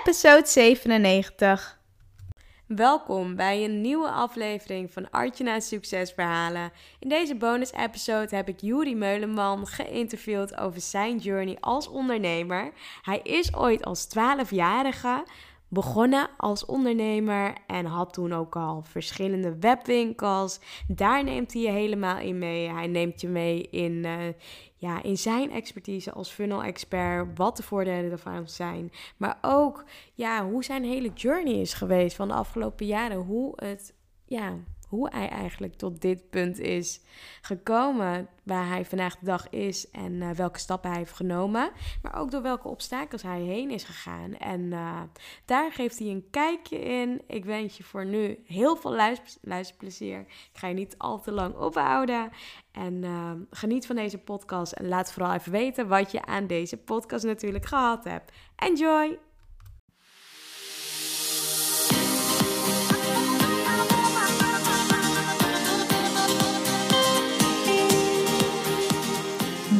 episode 97. Welkom bij een nieuwe aflevering van Artjana's Succesverhalen. In deze bonus-episode heb ik Juri Meulenman geïnterviewd over zijn journey als ondernemer. Hij is ooit als 12-jarige begonnen als ondernemer en had toen ook al verschillende webwinkels. Daar neemt hij je helemaal in mee. Hij neemt je mee in, eh, ja, in zijn expertise als funnel-expert, wat de voordelen ervan zijn. Maar ook ja, hoe zijn hele journey is geweest van de afgelopen jaren. Hoe het ja, hoe hij eigenlijk tot dit punt is gekomen, waar hij vandaag de dag is en eh, welke stappen hij heeft genomen, maar ook door welke obstakels hij heen is gegaan. En uh, daar geeft hij een kijkje in. Ik wens je voor nu heel veel luisterplezier. Ik ga je niet al te lang ophouden. En uh, geniet van deze podcast en laat vooral even weten wat je aan deze podcast natuurlijk gehad hebt. Enjoy!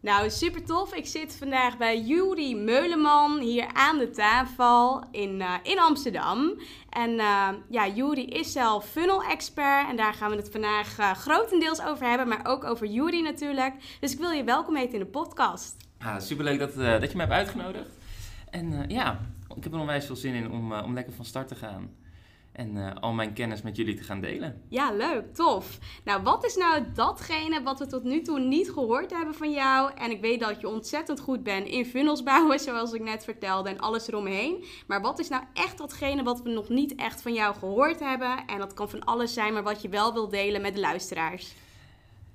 Nou, super tof. Ik zit vandaag bij Juri Meuleman hier aan de tafel in, uh, in Amsterdam. En uh, ja, Juri is zelf funnel-expert en daar gaan we het vandaag uh, grotendeels over hebben, maar ook over Juri natuurlijk. Dus ik wil je welkom heten in de podcast. Ah, superleuk dat, dat je me hebt uitgenodigd. En ja, ik heb er onwijs veel zin in om, om lekker van start te gaan en uh, al mijn kennis met jullie te gaan delen. Ja, leuk, tof. Nou, wat is nou datgene wat we tot nu toe niet gehoord hebben van jou? En ik weet dat je ontzettend goed bent in funnels bouwen, zoals ik net vertelde, en alles eromheen. Maar wat is nou echt datgene wat we nog niet echt van jou gehoord hebben? En dat kan van alles zijn, maar wat je wel wil delen met de luisteraars.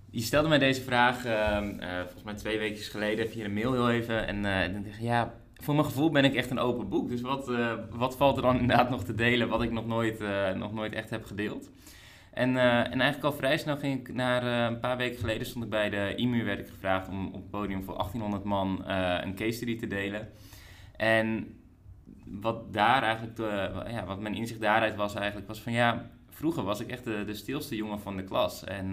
Je stelde mij deze vraag uh, uh, volgens mij twee weken geleden via een mail heel even. En uh, ik dacht, ja, voor mijn gevoel ben ik echt een open boek. Dus wat, uh, wat valt er dan inderdaad nog te delen wat ik nog nooit, uh, nog nooit echt heb gedeeld? En, uh, en eigenlijk al vrij snel ging ik naar een paar weken geleden stond ik bij de IMU werd ik gevraagd om op het podium voor 1800 man een case study te delen. En wat daar eigenlijk, ja, wat mijn inzicht daaruit was eigenlijk, was van ja, vroeger was ik echt de, de stilste jongen van de klas. En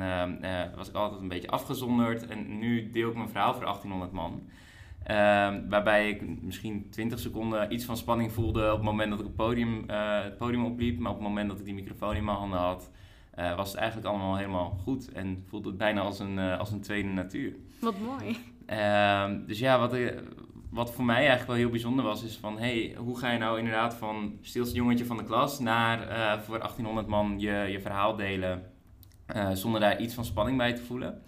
was ik altijd een beetje afgezonderd. En nu deel ik mijn verhaal voor 1800 man. Ehm, waarbij ik misschien 20 seconden iets van spanning voelde op het moment dat ik het podium, uh, het podium opliep. Maar op het moment dat ik die microfoon in mijn handen had, uh, was het eigenlijk allemaal helemaal goed. En voelde het bijna als een, uh, als een tweede natuur. Wat mooi. Ehm, dus ja, wat, wat voor mij eigenlijk wel heel bijzonder was, is van... hey, hoe ga je nou inderdaad van stilste jongetje van de klas naar voor 1800 man je, je verhaal delen... zonder daar iets van spanning bij te voelen.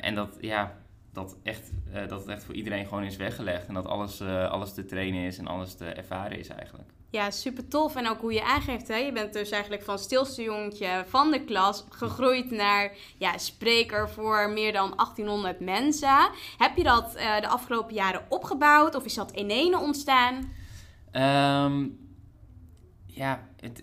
en dat, ja, dat, echt, uh, dat het echt voor iedereen gewoon is weggelegd. En dat alles, uh, alles te trainen is en alles te ervaren is eigenlijk. Ja, super tof. En ook hoe je aangeeft, hè? je bent dus eigenlijk van stilste jongetje van de klas gegroeid naar ja, spreker voor meer dan 1800 mensen. Heb je dat uh, de afgelopen jaren opgebouwd of is dat in ene ontstaan? Um, ja, het,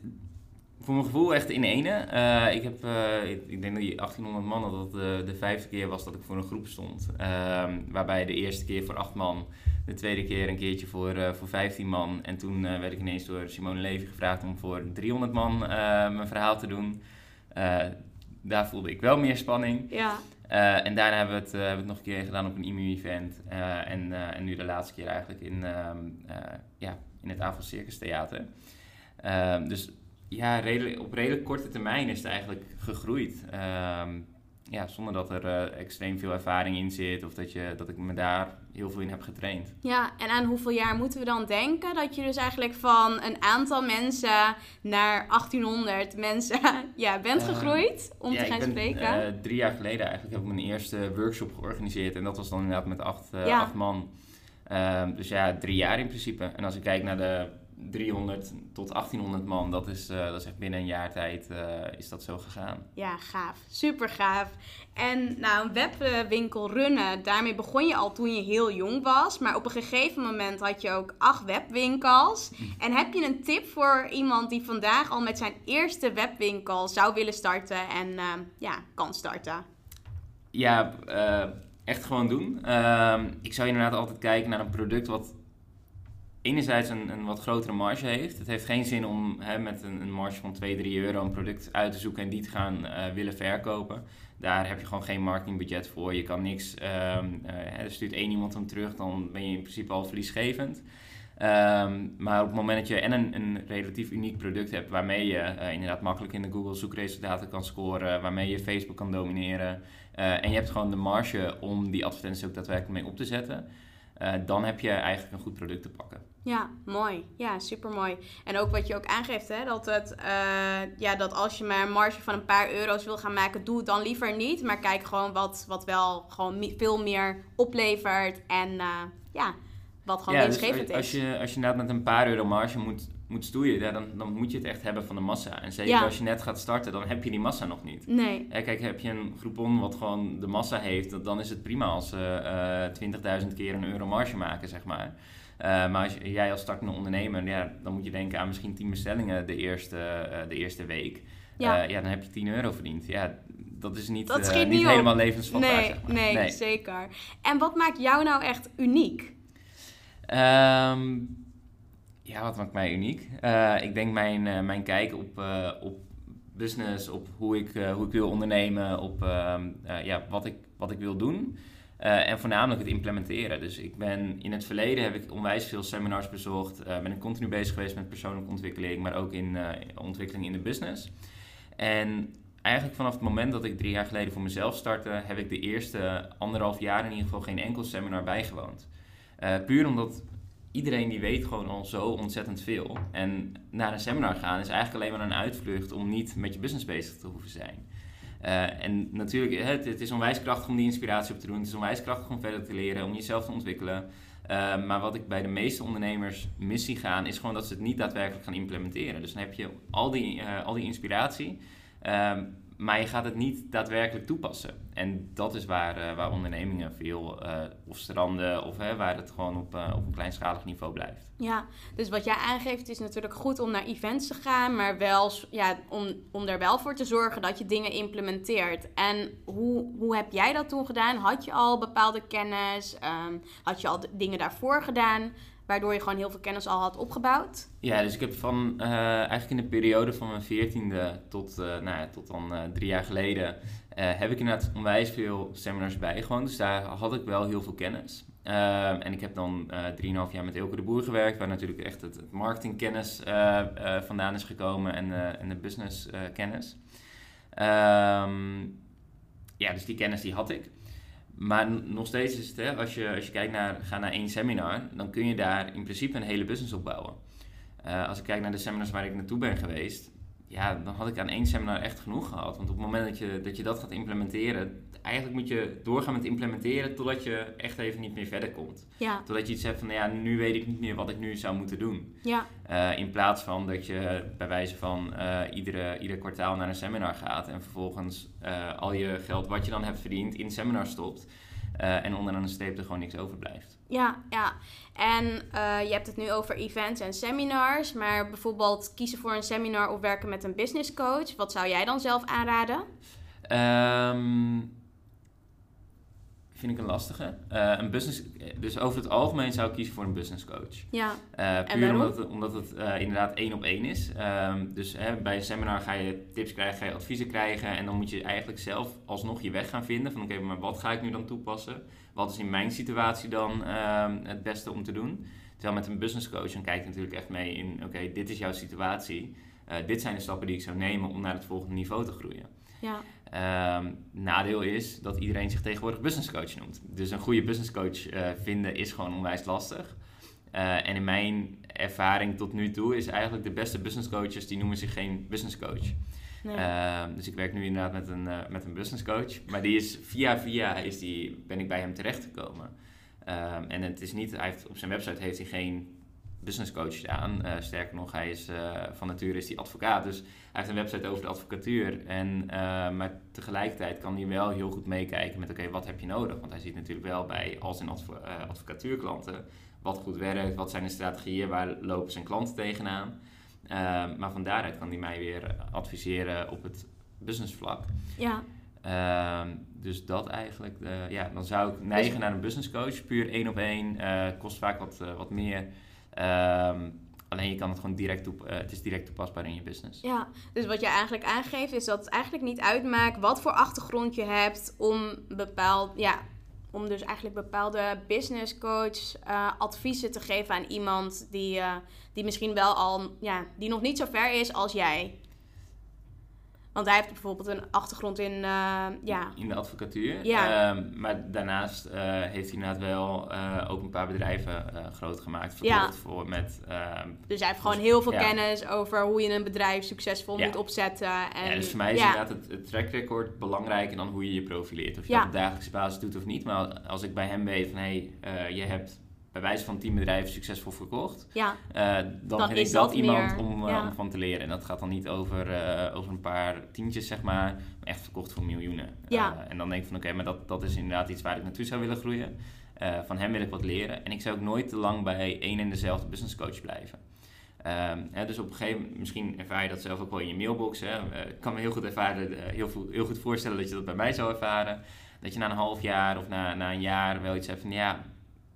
voor mijn gevoel echt in ene. Uh, ik, heb, uh, ik, denk dat die 1800 man dat het de, de vijfde keer was dat ik voor een groep stond. Uh, waarbij de eerste keer voor acht man, de tweede keer een keertje voor, voor 15 man. En toen werd ik ineens door Simone Levy gevraagd om voor 300 man mijn verhaal te doen. daar voelde ik wel meer spanning. Ja. en daarna hebben we, het, hebben we het nog een keer gedaan op een IMU-event. en, en nu de laatste keer eigenlijk in, ehm, ja, in het Avond Circus Theater. Ehm, dus ja, redelijk, op redelijk korte termijn is het eigenlijk gegroeid. Um, ja, zonder dat er eh, extreem veel ervaring in zit of dat, je, dat ik me daar heel veel in heb getraind. Ja, en aan hoeveel jaar moeten we dan denken dat je dus eigenlijk van een aantal mensen naar 1800 mensen ja, bent uh, gegroeid om te gaan ben, spreken? Uh, drie jaar geleden eigenlijk heb ik mijn eerste workshop georganiseerd en dat was dan inderdaad met acht, ja. acht man. Ehm, dus ja, drie jaar in principe. En als ik kijk naar de 300 tot 1800 man, dat is, uh, dat is echt binnen een jaar tijd uh, is dat zo gegaan. Ja, gaaf. Super gaaf. En nou, een webwinkel runnen, daarmee begon je al toen je heel jong was. Maar op een gegeven moment had je ook acht webwinkels. En heb je een tip voor iemand die vandaag al met zijn eerste webwinkel zou willen starten en uh, ja, kan starten? Ja, echt gewoon doen. Ehm, ik zou inderdaad altijd kijken naar een product wat enerzijds een, een wat grotere marge heeft. Het heeft geen zin om hè, met een, een marge van 2, 3 euro een product uit te zoeken en die te gaan uh, willen verkopen. Daar heb je gewoon geen marketingbudget voor. Je kan niks. Um, uh, er stuurt één iemand hem terug, dan ben je in principe al verliesgevend. Um, maar op het moment dat je en een, een relatief uniek product hebt waarmee je uh, inderdaad makkelijk in de Google zoekresultaten kan scoren, waarmee je Facebook kan domineren en je hebt gewoon de marge om die advertenties ook daadwerkelijk mee op te zetten, dan heb je eigenlijk een goed product te pakken. Ja, mooi. Ja, super mooi. En ook wat je ook aangeeft, hè, dat, het, uh, ja, dat als je maar een marge van een paar euro's wil gaan maken, doe het dan liever niet. Maar kijk gewoon wat, wat wel gewoon veel meer oplevert en uh, ja, wat gewoon ja, winstgevend dus als, is. Als je, als je inderdaad met een paar euro marge moet, moet stoeien, ja, dan, dan moet je het echt hebben van de massa. En zeker Ja. als je net gaat starten, dan heb je die massa nog niet. Nee, Ja, kijk, heb je een groepon wat gewoon de massa heeft, dan is het prima als ze eh 20.000 keer een euro marge maken, zeg maar. Eh, maar als jij als startende ondernemer, ja, dan moet je denken aan misschien 10 bestellingen de eerste, eh, de eerste week. Ja. Ja. ja, dan heb je 10 euro verdiend. Ja, dat is niet, Dat eh, niet niet helemaal levensvatbaar, nee, zeg maar. nee, zeker. En wat maakt jou nou echt uniek? Ehm, ja, wat maakt mij uniek? Eh, ik denk mijn, eh, mijn kijk op, eh, op business, op hoe ik, eh, hoe ik wil ondernemen, op ehm, eh, ja, wat, ik, wat ik wil doen. Eh, en voornamelijk het implementeren. Dus ik ben in het verleden heb ik onwijs veel seminars bezocht. eh, ben ik continu bezig geweest met persoonlijke ontwikkeling, maar ook in eh, ontwikkeling in de business. En eigenlijk vanaf het moment dat ik drie jaar geleden voor mezelf startte, heb ik de eerste anderhalf jaar in ieder geval geen enkel seminar bijgewoond. Puur omdat iedereen die weet gewoon al zo ontzettend veel. En naar een seminar gaan is eigenlijk alleen maar een uitvlucht om niet met je business bezig te hoeven zijn. Eh, en natuurlijk, het, het is onwijs krachtig om die inspiratie op te doen. Het is onwijs krachtig om verder te leren, om jezelf te ontwikkelen. Eh, maar wat ik bij de meeste ondernemers mis zie gaan, is gewoon dat ze het niet daadwerkelijk gaan implementeren. Dus dan heb je al die, eh, al die inspiratie, ehm, maar je gaat het niet daadwerkelijk toepassen. En dat is waar, eh, waar ondernemingen veel eh, of stranden of hè, waar het gewoon op, eh, op een kleinschalig niveau blijft. Ja, dus wat jij aangeeft is natuurlijk goed om naar events te gaan, maar wel ja, om, om er wel voor te zorgen dat je dingen implementeert. En hoe, hoe heb jij dat toen gedaan? Had je al bepaalde kennis? Ehm, had je al dingen daarvoor gedaan, waardoor je gewoon heel veel kennis al had opgebouwd? Ja, dus ik heb van eh, eigenlijk in de periode van mijn veertiende tot, eh, nou ja, tot dan eh, drie jaar geleden, heb ik inderdaad onwijs veel seminars bijgewoond. Dus daar had ik wel heel veel kennis. Ehm, en ik heb dan 3,5 jaar met Elke de Boer gewerkt, waar natuurlijk echt het, het marketingkennis vandaan is gekomen en, en de businesskennis. Ehm ja, dus die kennis die had ik. Maar nog steeds is het, hè, als je, als je kijkt naar, ga naar één seminar, dan kun je daar in principe een hele business op bouwen. Eh, als ik kijk naar de seminars waar ik naartoe ben geweest, ja, dan had ik aan één seminar echt genoeg gehad. Want op het moment dat je dat, je dat gaat implementeren, eigenlijk moet je doorgaan met implementeren totdat je echt even niet meer verder komt. Ja, Totdat je iets hebt van, nou ja, nu weet ik niet meer wat ik nu zou moeten doen. ja, Eh, in plaats van dat je bij wijze van eh, iedere, ieder kwartaal naar een seminar gaat en vervolgens eh, al je geld wat je dan hebt verdiend in seminar stopt. en onderaan de streep er gewoon niks overblijft. Ja, ja. En eh, je hebt het nu over events en seminars, maar bijvoorbeeld kiezen voor een seminar of werken met een business coach. Wat zou jij dan zelf aanraden? Ehm, vind ik een lastige. Eh, een business, dus over het algemeen zou ik kiezen voor een business coach. Ja, Eh, puur omdat het, omdat het inderdaad één op één is. Ehm, dus hè, bij een seminar ga je tips krijgen, ga je adviezen krijgen. En dan moet je eigenlijk zelf alsnog je weg gaan vinden. Van oké, maar wat ga ik nu dan toepassen? Wat is in mijn situatie dan ehm, het beste om te doen? Terwijl met een business coach, dan kijk je natuurlijk echt mee in... Oké, dit is jouw situatie. Eh, dit zijn de stappen die ik zou nemen om naar het volgende niveau te groeien. ja, Ehm, nadeel is dat iedereen zich tegenwoordig business coach noemt. Dus een goede business coach uh, vinden is gewoon onwijs lastig. Uh, en in mijn ervaring tot nu toe is eigenlijk de beste business coaches die noemen zich geen business coach. Ehm, dus ik werk nu inderdaad met een, uh, met een business coach. Maar die is via via is die, ben ik bij hem terechtgekomen. Um, en het is niet, hij heeft, op zijn website heeft hij geen business coach staan. Uh, sterker nog, hij is uh, van nature is hij advocaat. Dus hij heeft een website over de advocatuur. En, maar tegelijkertijd kan hij wel heel goed meekijken met oké, wat heb je nodig? Want hij ziet natuurlijk wel bij al zijn advo advocatuurklanten wat goed werkt, wat zijn de strategieën, waar lopen zijn klanten tegenaan. Maar van daaruit kan hij mij weer adviseren op het businessvlak. Ja. Ehm, dus dat eigenlijk, ja, dan zou ik neigen dus- naar een business coach, puur één op één. kost vaak wat, wat meer. Um, alleen je kan het gewoon direct toe, het is direct toepasbaar in je business. Ja, dus wat je eigenlijk aangeeft is dat het eigenlijk niet uitmaakt wat voor achtergrond je hebt om bepaald, ja, om dus eigenlijk bepaalde business coach uh, adviezen te geven aan iemand die, uh, die misschien wel al, ja, die nog niet zo ver is als jij. Want hij heeft bijvoorbeeld een achtergrond in, uh, ja... In de advocatuur. Ja. Um, maar daarnaast uh, heeft hij inderdaad wel uh, ook een paar bedrijven groot gemaakt. Ja. Voor met, ehm, dus hij heeft gewoon heel veel ja. kennis over hoe je een bedrijf succesvol ja. moet opzetten. En, ja, dus voor mij is inderdaad het, het track record belangrijker dan hoe je je profileert. Of je dat op dagelijkse basis doet of niet. Maar als ik bij hem weet van, hé, hey, je hebt bij wijze van tien bedrijven succesvol verkocht. Ja. Uh, dan, vind ik dat, iemand om, uh, om, van te leren. En dat gaat dan niet over, uh, over een paar tientjes, zeg maar, maar echt verkocht voor miljoenen. Ja. en dan denk ik van oké, okay, maar dat, dat is inderdaad iets waar ik naartoe zou willen groeien. van hem wil ik wat leren. En ik zou ook nooit te lang bij één en dezelfde business coach blijven. Um, hè, dus op een gegeven moment, misschien ervaar je dat zelf ook wel in je mailbox. Hè. ik kan me heel goed, ervaren, heel, heel goed voorstellen dat je dat bij mij zou ervaren. Dat je na een half jaar of na, na een jaar wel iets hebt van ja,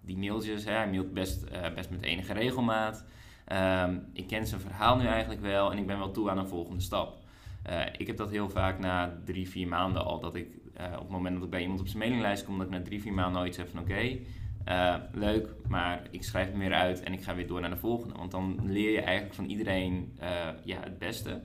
die mailtjes. Hè, hij mailt best, uh, best met enige regelmaat. Um, ik ken zijn verhaal nu eigenlijk wel en ik ben wel toe aan een volgende stap. Uh, ik heb dat heel vaak na drie, vier maanden al. Dat ik uh, op het moment dat ik bij iemand op zijn mailinglijst kom, dat ik na drie, vier maanden iets heb van oké, leuk, maar ik schrijf hem weer uit en ik ga weer door naar de volgende. Want dan leer je eigenlijk van iedereen ja, het beste.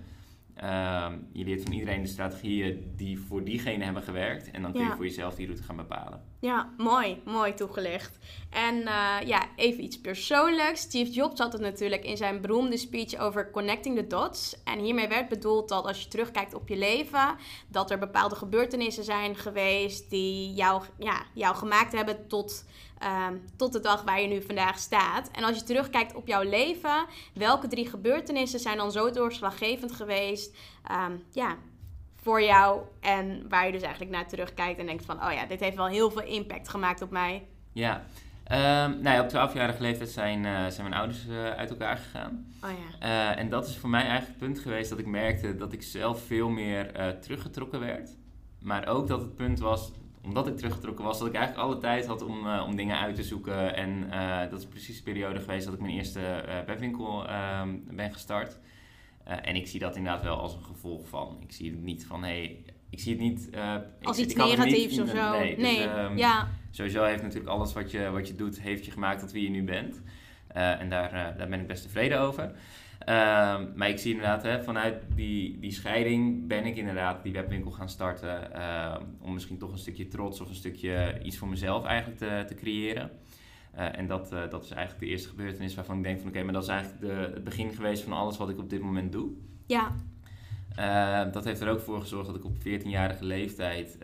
Uh, je leert van iedereen de strategieën die voor diegene hebben gewerkt. En dan kun je voor jezelf die route gaan bepalen. Ja, mooi. Mooi toegelicht. En uh, ja, even iets persoonlijks. Steve Jobs had het natuurlijk in zijn beroemde speech over connecting the dots. En hiermee werd bedoeld dat als je terugkijkt op je leven, dat er bepaalde gebeurtenissen zijn geweest die jou, ja, jou gemaakt hebben tot Um, tot de dag waar je nu vandaag staat. En als je terugkijkt op jouw leven, welke drie gebeurtenissen zijn dan zo doorslaggevend geweest um, ja, voor jou en waar je dus eigenlijk naar terugkijkt en denkt van, oh ja, dit heeft wel heel veel impact gemaakt op mij. Ja, um, nou ja, op 12-jarige leeftijd zijn, uh, zijn mijn ouders uh, uit elkaar gegaan. Oh ja. Uh, en dat is voor mij eigenlijk het punt geweest dat ik merkte dat ik zelf veel meer teruggetrokken werd. Maar ook dat het punt was omdat ik teruggetrokken was, dat ik eigenlijk alle tijd had om, uh, om dingen uit te zoeken. En uh, dat is precies de periode geweest dat ik mijn eerste uh, webwinkel ehm, ben gestart. en ik zie dat inderdaad wel als een gevolg van. Ik zie het niet van, hey, ik zie het niet... als iets negatiefs of zo. Nee, nee. Dus, um, ja. Sowieso heeft natuurlijk alles wat je, wat je doet, heeft je gemaakt tot wie je nu bent. en daar, daar ben ik best tevreden over. Um, maar ik zie inderdaad, hè, vanuit die, die scheiding ben ik inderdaad die webwinkel gaan starten. Um, om misschien toch een stukje trots of een stukje iets voor mezelf eigenlijk te, te creëren. Uh, en dat, uh, dat is eigenlijk de eerste gebeurtenis waarvan ik denk van oké, okay, maar dat is eigenlijk de, het begin geweest van alles wat ik op dit moment doe. Ja. Uh, dat heeft er ook voor gezorgd dat ik op 14-jarige leeftijd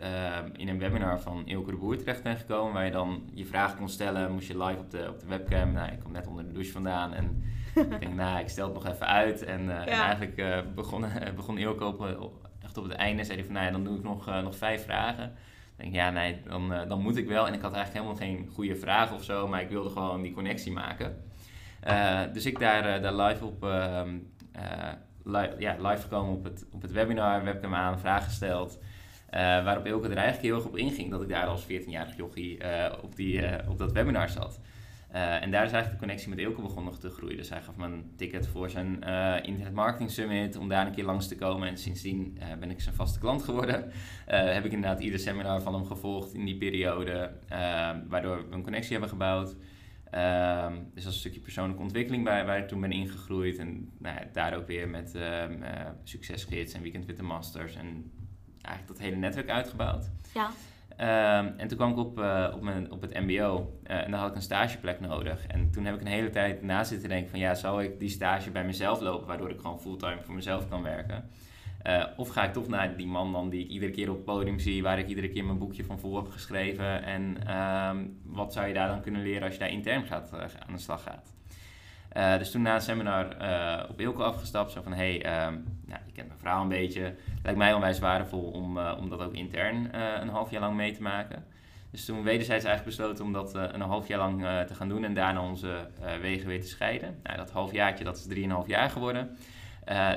in een webinar van Ilke de Boer terecht ben gekomen. Waar je dan je vragen kon stellen, moest je live op de, op de webcam. Nou, ik kom net onder de douche vandaan en ik denk, nou, ik stel het nog even uit. En, en eigenlijk uh, begon, begon Ilko op, echt op het einde. Zei hij van, nou ja, dan doe ik nog, nog vijf vragen. Ik denk, ja, nee, dan, dan moet ik wel. En ik had eigenlijk helemaal geen goede vragen of zo. Maar ik wilde gewoon die connectie maken. dus ik daar, daar live op... Ehm, li ja, live gekomen op het, op het webinar, webcam aan, vragen gesteld. Uh, waarop Ilke er eigenlijk heel erg op inging dat ik daar als 14-jarig jochie uh, op, die, uh, op dat webinar zat. Uh, en daar is eigenlijk de connectie met Ilke begonnen te groeien. Dus hij gaf me een ticket voor zijn uh, Internet Marketing Summit om daar een keer langs te komen. En sindsdien uh, ben ik zijn vaste klant geworden. heb ik inderdaad ieder seminar van hem gevolgd in die periode, waardoor we een connectie hebben gebouwd. Ehm, dus is een stukje persoonlijke ontwikkeling waar, waar ik toen ben ingegroeid. En nou ja, daar ook weer met um, succesgids en Weekend with the Masters en eigenlijk dat hele netwerk uitgebouwd. Ja. Ehm, en toen kwam ik op, uh, op, mijn, op het mbo en dan had ik een stageplek nodig. En toen heb ik een hele tijd na zitten denken van ja, zou ik die stage bij mezelf lopen, waardoor ik gewoon fulltime voor mezelf kan werken. Uh, of ga ik toch naar die man dan die ik iedere keer op het podium zie, waar ik iedere keer mijn boekje van voor heb geschreven. En um, wat zou je daar dan kunnen leren als je daar intern gaat, aan de slag gaat? Uh, dus toen na het seminar op Ilko afgestapt, zo van hey, um, nou, je kent mijn vrouw een beetje. Lijkt mij onwijs waardevol om, om dat ook intern een half jaar lang mee te maken. Dus toen wederzijds eigenlijk besloten om dat een half jaar lang te gaan doen en daarna onze wegen weer te scheiden. Nou, dat halfjaartje, dat is drieënhalf jaar geworden.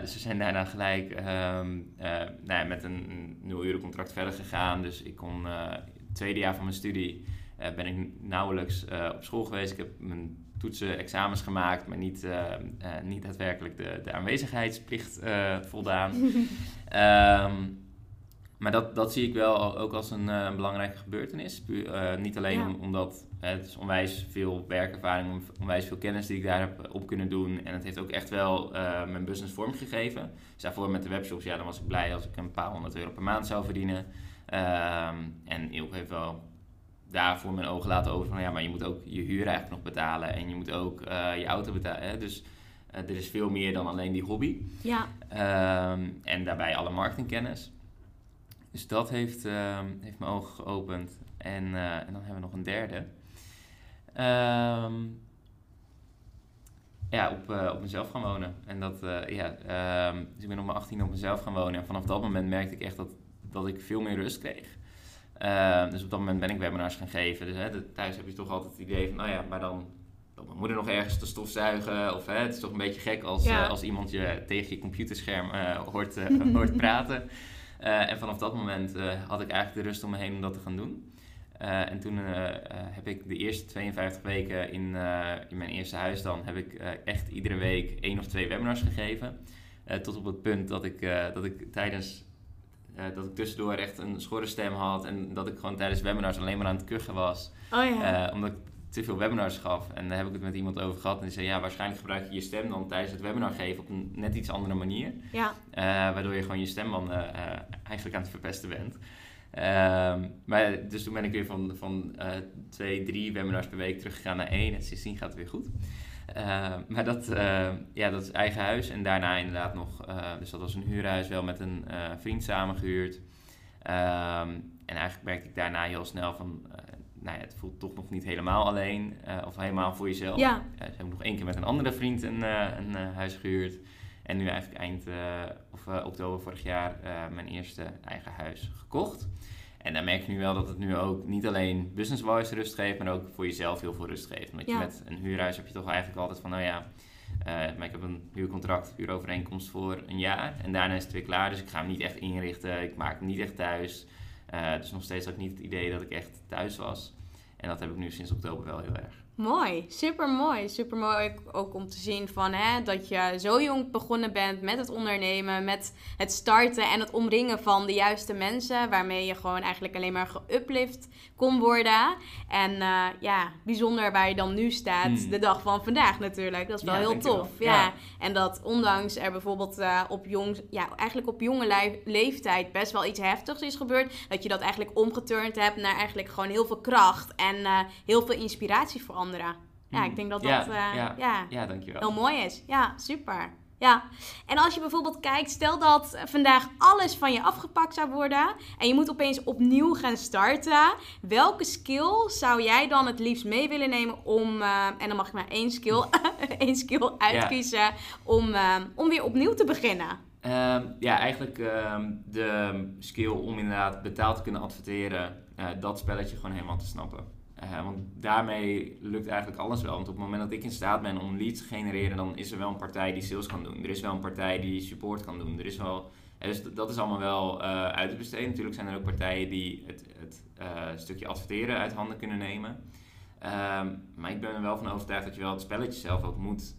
Dus we zijn daarna gelijk uh, nou ja, met een, nul contract verder gegaan. Dus ik kon het tweede jaar van mijn studie ben ik nauwelijks op school geweest. Ik heb mijn toetsen, examens gemaakt, maar niet, niet daadwerkelijk de, de aanwezigheidsplicht voldaan. um, maar dat, dat zie ik wel ook als een, belangrijke gebeurtenis. niet alleen ja. omdat het is onwijs veel werkervaring, onwijs veel kennis die ik daar heb op kunnen doen. En het heeft ook echt wel mijn business vormgegeven. Dus daarvoor met de webshops, ja, dan was ik blij als ik een paar honderd euro per maand zou verdienen. Um, en Ilk heeft wel daarvoor mijn ogen laten over van ja, maar je moet ook je huur eigenlijk nog betalen. En je moet ook uh, je auto betalen. Hè? Dus uh, er is veel meer dan alleen die hobby. Ja. Um, en daarbij alle marketingkennis. Dus dat heeft, um, heeft mijn ogen geopend. En, en dan hebben we nog een derde. Um, ja, op, op mezelf gaan wonen. En dat, ja, dus ik ben op mijn 18 op mezelf gaan wonen. En vanaf dat moment merkte ik echt dat, dat ik veel meer rust kreeg. Uh, dus op dat moment ben ik webinars gaan geven. Dus hè, thuis heb je toch altijd het idee van, nou ja, maar dan loopt mijn moeder nog ergens te stofzuigen. Of hè, het is toch een beetje gek als, ja. als iemand je tegen je computerscherm hoort, hoort praten. en vanaf dat moment had ik eigenlijk de rust om me heen om dat te gaan doen. En toen heb ik de eerste 52 weken in, in mijn eerste huis dan, heb ik echt iedere week één of twee webinars gegeven. tot op het punt dat ik, dat ik tijdens, dat ik tussendoor echt een schorre stem had en dat ik gewoon tijdens webinars alleen maar aan het kuchen was. Oh ja. omdat ik te veel webinars gaf. En daar heb ik het met iemand over gehad en die zei, ja, waarschijnlijk gebruik je je stem dan tijdens het webinar geven op een net iets andere manier. Ja. waardoor je gewoon je stembanden eigenlijk aan het verpesten bent. Um, maar dus toen ben ik weer van, van twee, drie webinars per week teruggegaan naar één. En sindsdien gaat het weer goed. Uh, maar dat, uh, ja, dat is eigen huis. En daarna inderdaad nog, dus dat was een huurhuis, wel met een vriend samengehuurd. Um, en eigenlijk merkte ik daarna heel snel van, nou ja, het voelt toch nog niet helemaal alleen. of helemaal voor jezelf. Ja. dus heb ik nog één keer met een andere vriend een, een huis gehuurd. En nu eigenlijk eind of oktober vorig jaar mijn eerste eigen huis gekocht. En dan merk je nu wel dat het nu ook niet alleen business-wise rust geeft, maar ook voor jezelf heel veel rust geeft. Ja. je met een huurhuis heb je toch eigenlijk altijd van, nou ja, uh, maar ik heb een huurcontract, huurovereenkomst voor een jaar. En daarna is het weer klaar, dus ik ga hem niet echt inrichten. Ik maak hem niet echt thuis. Uh, dus nog steeds ook niet het idee dat ik echt thuis was. En dat heb ik nu sinds oktober wel heel erg. Mooi, super mooi. Super mooi ook om te zien van, hè, dat je zo jong begonnen bent met het ondernemen, met het starten en het omringen van de juiste mensen. Waarmee je gewoon eigenlijk alleen maar geuplift kon worden. En uh, ja, bijzonder waar je dan nu staat, mm. de dag van vandaag natuurlijk. Dat is wel ja, heel tof. Ja. Ja. En dat ondanks er bijvoorbeeld uh, op, jong, ja, eigenlijk op jonge le leeftijd best wel iets heftigs is gebeurd. Dat je dat eigenlijk omgeturnd hebt naar eigenlijk gewoon heel veel kracht en uh, heel veel inspiratie voor anderen. Ja, ik denk dat dat ja, uh, ja, ja, ja, dankjewel. heel mooi is. Ja, super. Ja, en als je bijvoorbeeld kijkt, stel dat vandaag alles van je afgepakt zou worden en je moet opeens opnieuw gaan starten. Welke skill zou jij dan het liefst mee willen nemen om, uh, en dan mag ik maar één skill, één skill uitkiezen, ja. om, uh, om weer opnieuw te beginnen? Um, ja, eigenlijk um, de skill om inderdaad betaald te kunnen adverteren, uh, dat spelletje gewoon helemaal te snappen. Uh, want daarmee lukt eigenlijk alles wel. Want op het moment dat ik in staat ben om leads te genereren, dan is er wel een partij die sales kan doen. Er is wel een partij die support kan doen. Er is wel, dus dat is allemaal wel uh, uit te besteden. Natuurlijk zijn er ook partijen die het, het uh, stukje adverteren uit handen kunnen nemen. Um, maar ik ben er wel van overtuigd dat je wel het spelletje zelf ook moet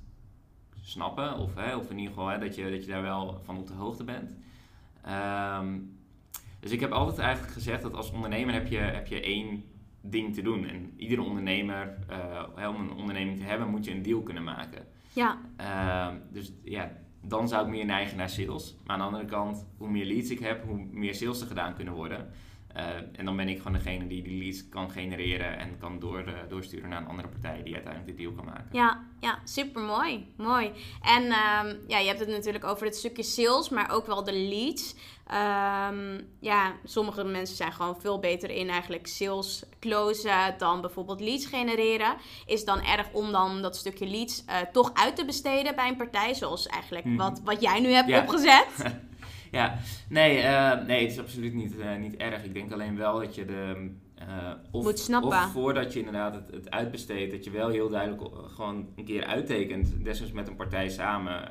snappen. Of, of in ieder geval dat, je, dat je daar wel van op de hoogte bent. Um, dus ik heb altijd eigenlijk gezegd dat als ondernemer heb je, heb je één ding te doen. En iedere ondernemer, uh, om een onderneming te hebben, moet je een deal kunnen maken. Ja. Uh, dus ja, dan zou ik meer neigen naar sales. Maar aan de andere kant, hoe meer leads ik heb, hoe meer sales er gedaan kunnen worden. Uh, en dan ben ik gewoon degene die die leads kan genereren en kan door, uh, doorsturen naar een andere partij die uiteindelijk de deal kan maken. Ja, ja super mooi. Mooi. En um, ja, je hebt het natuurlijk over het stukje sales, maar ook wel de leads. Um, ja, sommige mensen zijn gewoon veel beter in eigenlijk sales closen dan bijvoorbeeld leads genereren. Is het dan erg om dan dat stukje leads uh, toch uit te besteden bij een partij, zoals eigenlijk mm. wat, wat jij nu hebt ja. opgezet? ja, nee, uh, nee, het is absoluut niet, uh, niet erg. Ik denk alleen wel dat je de. Uh, of, Moet snappen. of voordat je inderdaad het, het, uitbesteedt, dat je wel heel duidelijk gewoon een keer uittekent. Desnoods met een partij samen,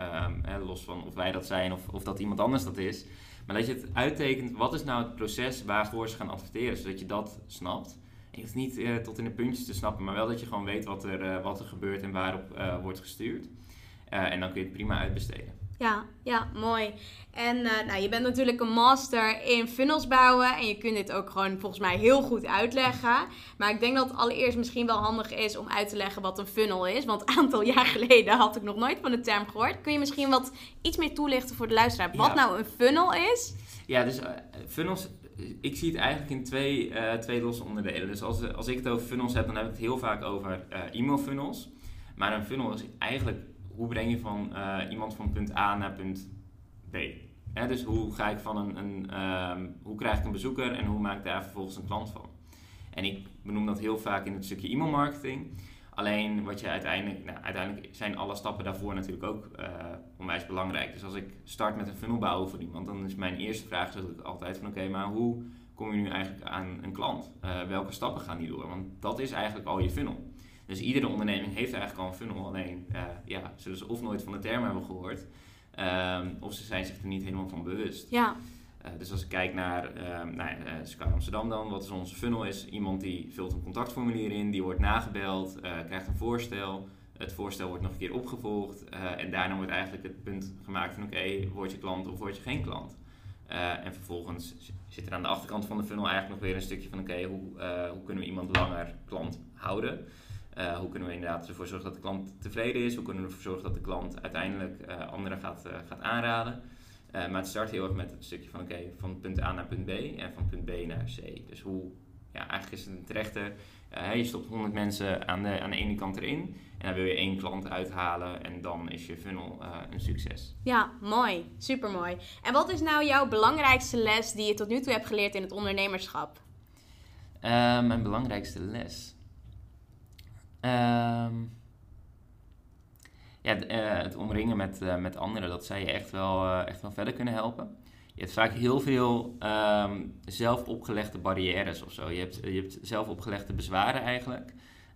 hè, los van of wij dat zijn of, of dat iemand anders dat is. Maar dat je het uittekent, wat is nou het proces waarvoor ze gaan adverteren, zodat je dat snapt. je hoeft niet uh, tot in de puntjes te snappen, maar wel dat je gewoon weet wat er, uh, wat er gebeurt en waarop uh, wordt gestuurd. en dan kun je het prima uitbesteden. Ja, ja, mooi. En uh, nou, je bent natuurlijk een master in funnels bouwen. En je kunt dit ook gewoon volgens mij heel goed uitleggen. Maar ik denk dat het allereerst misschien wel handig is om uit te leggen wat een funnel is. Want een aantal jaar geleden had ik nog nooit van de term gehoord. Kun je misschien wat iets meer toelichten voor de luisteraar? Wat nou een funnel is? Ja, dus uh, funnels ik zie het eigenlijk in twee, uh, twee losse onderdelen. Dus als, als ik het over funnels heb, dan heb ik het heel vaak over e-mail funnels. Maar een funnel is eigenlijk hoe breng je van uh, iemand van punt A naar punt B? Dus hoe ga ik van een, een um, hoe krijg ik een bezoeker en hoe maak ik daar vervolgens een klant van? En ik benoem dat heel vaak in het stukje e-mail marketing. Alleen wat je uiteindelijk, nou, uiteindelijk zijn alle stappen daarvoor natuurlijk ook uh, onwijs belangrijk. Dus als ik start met een funnel bouwen voor iemand, dan is mijn eerste vraag ik altijd van oké, maar hoe kom je nu eigenlijk aan een klant? Uh, welke stappen gaan die door? Want dat is eigenlijk al je funnel. Dus iedere onderneming heeft eigenlijk al een funnel. Alleen uh, ja, zullen ze of nooit van de term hebben gehoord, um, of ze zijn zich er niet helemaal van bewust. Ja. Uh, dus als ik kijk naar uh, nou, uh, Sky Amsterdam dan, wat is onze funnel is, iemand die vult een contactformulier in, die wordt nagebeld, krijgt een voorstel. Het voorstel wordt nog een keer opgevolgd en daarna wordt eigenlijk het punt gemaakt van oké, okay, word je klant of word je geen klant. en vervolgens zit er aan de achterkant van de funnel eigenlijk nog weer een stukje van oké, okay, hoe, hoe kunnen we iemand langer klant houden. Uh, hoe kunnen we inderdaad ervoor zorgen dat de klant tevreden is? Hoe kunnen we ervoor zorgen dat de klant uiteindelijk uh, anderen gaat, uh, gaat aanraden? maar het start heel erg met het stukje van oké, van punt A naar punt B en van punt B naar C. Dus hoe, ja, eigenlijk is het een terechte, je stopt 100 mensen aan de, aan de ene kant erin en dan wil je één klant uithalen en dan is je funnel een succes. Ja, mooi. Super mooi. En wat is nou jouw belangrijkste les die je tot nu toe hebt geleerd in het ondernemerschap? mijn belangrijkste les? Um, ja, uh, het omringen met, uh, met anderen, dat zou je echt wel, uh, echt wel verder kunnen helpen. Je hebt vaak heel veel um, zelf opgelegde barrières of zo. Je hebt, je hebt zelf opgelegde bezwaren eigenlijk.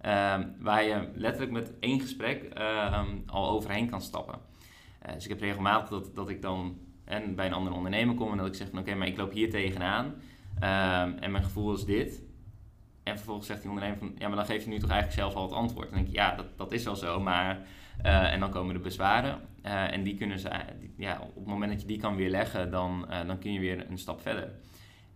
Um, waar je letterlijk met één gesprek al overheen kan stappen. dus ik heb regelmatig dat, dat ik dan en bij een andere ondernemer kom en dat ik zeg van oké, maar ik loop hier tegenaan. en mijn gevoel is dit. En vervolgens zegt die ondernemer van, ja, maar dan geef je nu toch eigenlijk zelf al het antwoord. En dan denk ik, ja, dat, dat is wel zo, maar... Uh, en dan komen de bezwaren. Uh, en die kunnen ze, die, ja, op het moment dat je die kan weerleggen, dan, uh, dan kun je weer een stap verder.